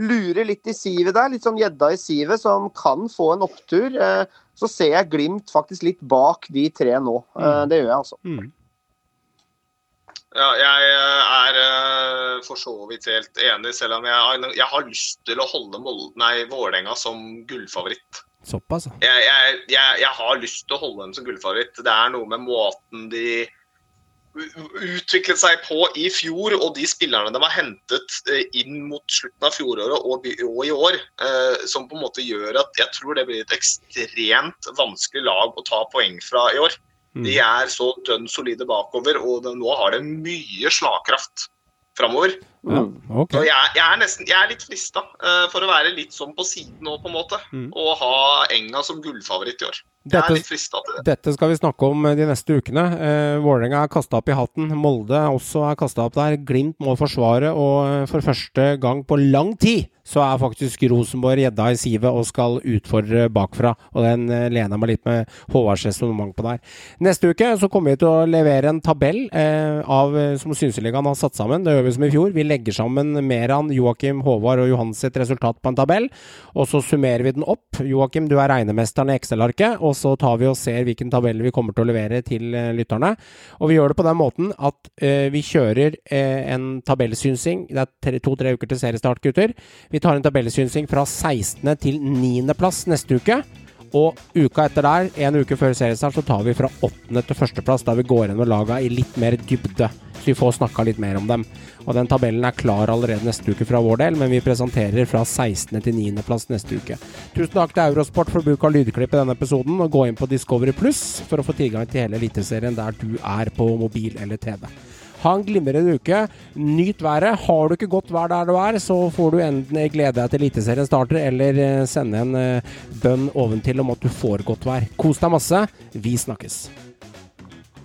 lurer litt i sivet der. Litt sånn gjedda i sivet, som kan få en opptur. Eh, Så ser jeg Glimt faktisk litt bak de tre nå. Eh, Det gjør jeg altså. Mm. Ja, jeg eh, er for så vidt helt enig, selv om jeg, jeg har lyst til å holde nei, Vålerenga som gullfavoritt. Såpass, ja. Jeg, jeg, jeg, jeg har lyst til å holde dem som gullfavoritt. Det er noe med måten de utviklet seg på i fjor, og de spillerne de har hentet eh, inn mot slutten av fjoråret og, i år, eh, som på en måte gjør at jeg tror det blir et ekstremt vanskelig lag å ta poeng fra i år. Mm. De er så dønn solide bakover, og nå har de mye slagkraft framover. Ja, okay. Jeg, jeg er nesten Jeg er litt frista uh, for å være litt sånn på siden nå, på en måte. Mm. Og ha Enga som gullfavoritt i år. Jeg Dette- er litt frista til det. Dette skal vi snakke om eh, de neste ukene. Eh, Vålerenga er kasta opp i hatten. Molde også er kasta opp der. Glimt må forsvare, og eh, for første gang på lang tid så er faktisk Rosenborg gjedda i sivet og skal utfordre bakfra. Og den eh, lener jeg meg litt med Håvards resonnement på der. Neste uke så kommer vi til å levere en tabell eh, av, eh, som Synseligaen har satt sammen. Det gjør vi som i fjor. Vi legger sammen Meran, Joakim, Håvard og Johans sitt resultat på en tabell. Og så summerer vi den opp. Joakim, du er regnemesteren i Excel-arket. Og så tar vi og ser hvilken tabell vi kommer til å levere til eh, lytterne. Og vi gjør det på den måten at eh, vi kjører en tabellsynsing. Det er to-tre uker til seriestart, gutter. Vi tar en tabellsynsing fra 16. til 9. plass neste uke. Og uka etter der, en uke før seriestart, så tar vi fra 8. til 1. plass, der vi går gjennom laga i litt mer dybde. Så vi får snakka litt mer om dem. Og den tabellen er klar allerede neste uke fra vår del, men vi presenterer fra 16. til 9. plass neste uke. Tusen takk til Eurosport for bruk av lydklipp i denne episoden, og gå inn på Discovery Pluss for å få tilgang til hele Eliteserien der du er på mobil eller TV. Ha en glimrende uke. Nyt været. Har du ikke godt vær der du er, så får du enten glede deg til Eliteserien starter, eller eh, sende en eh, bønn oventil om at du får godt vær. Kos deg masse. Vi snakkes.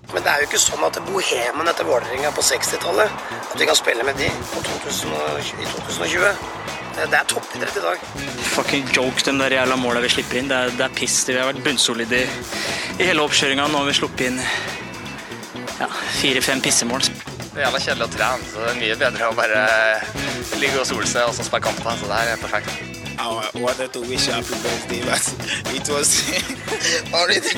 Men det er jo ikke sånn at bohemen etter Vålerenga på 60-tallet At vi kan spille med de på 2000 i 2020. Det, er toppidrett i dag. Fucking joke, den der jævla måla vi slipper inn. Det er, det er piss. Vi har vært bunnsolide i, i hele oppkjøringa. Nå har vi sluppet inn ja, fire-fem pissemål. Det er jævla kjedelig å trene, så det er mye bedre å bare ligge og sole seg og så spille kamp. Så det er perfekt. Oh, I wanted to wish happy birthday, but it was already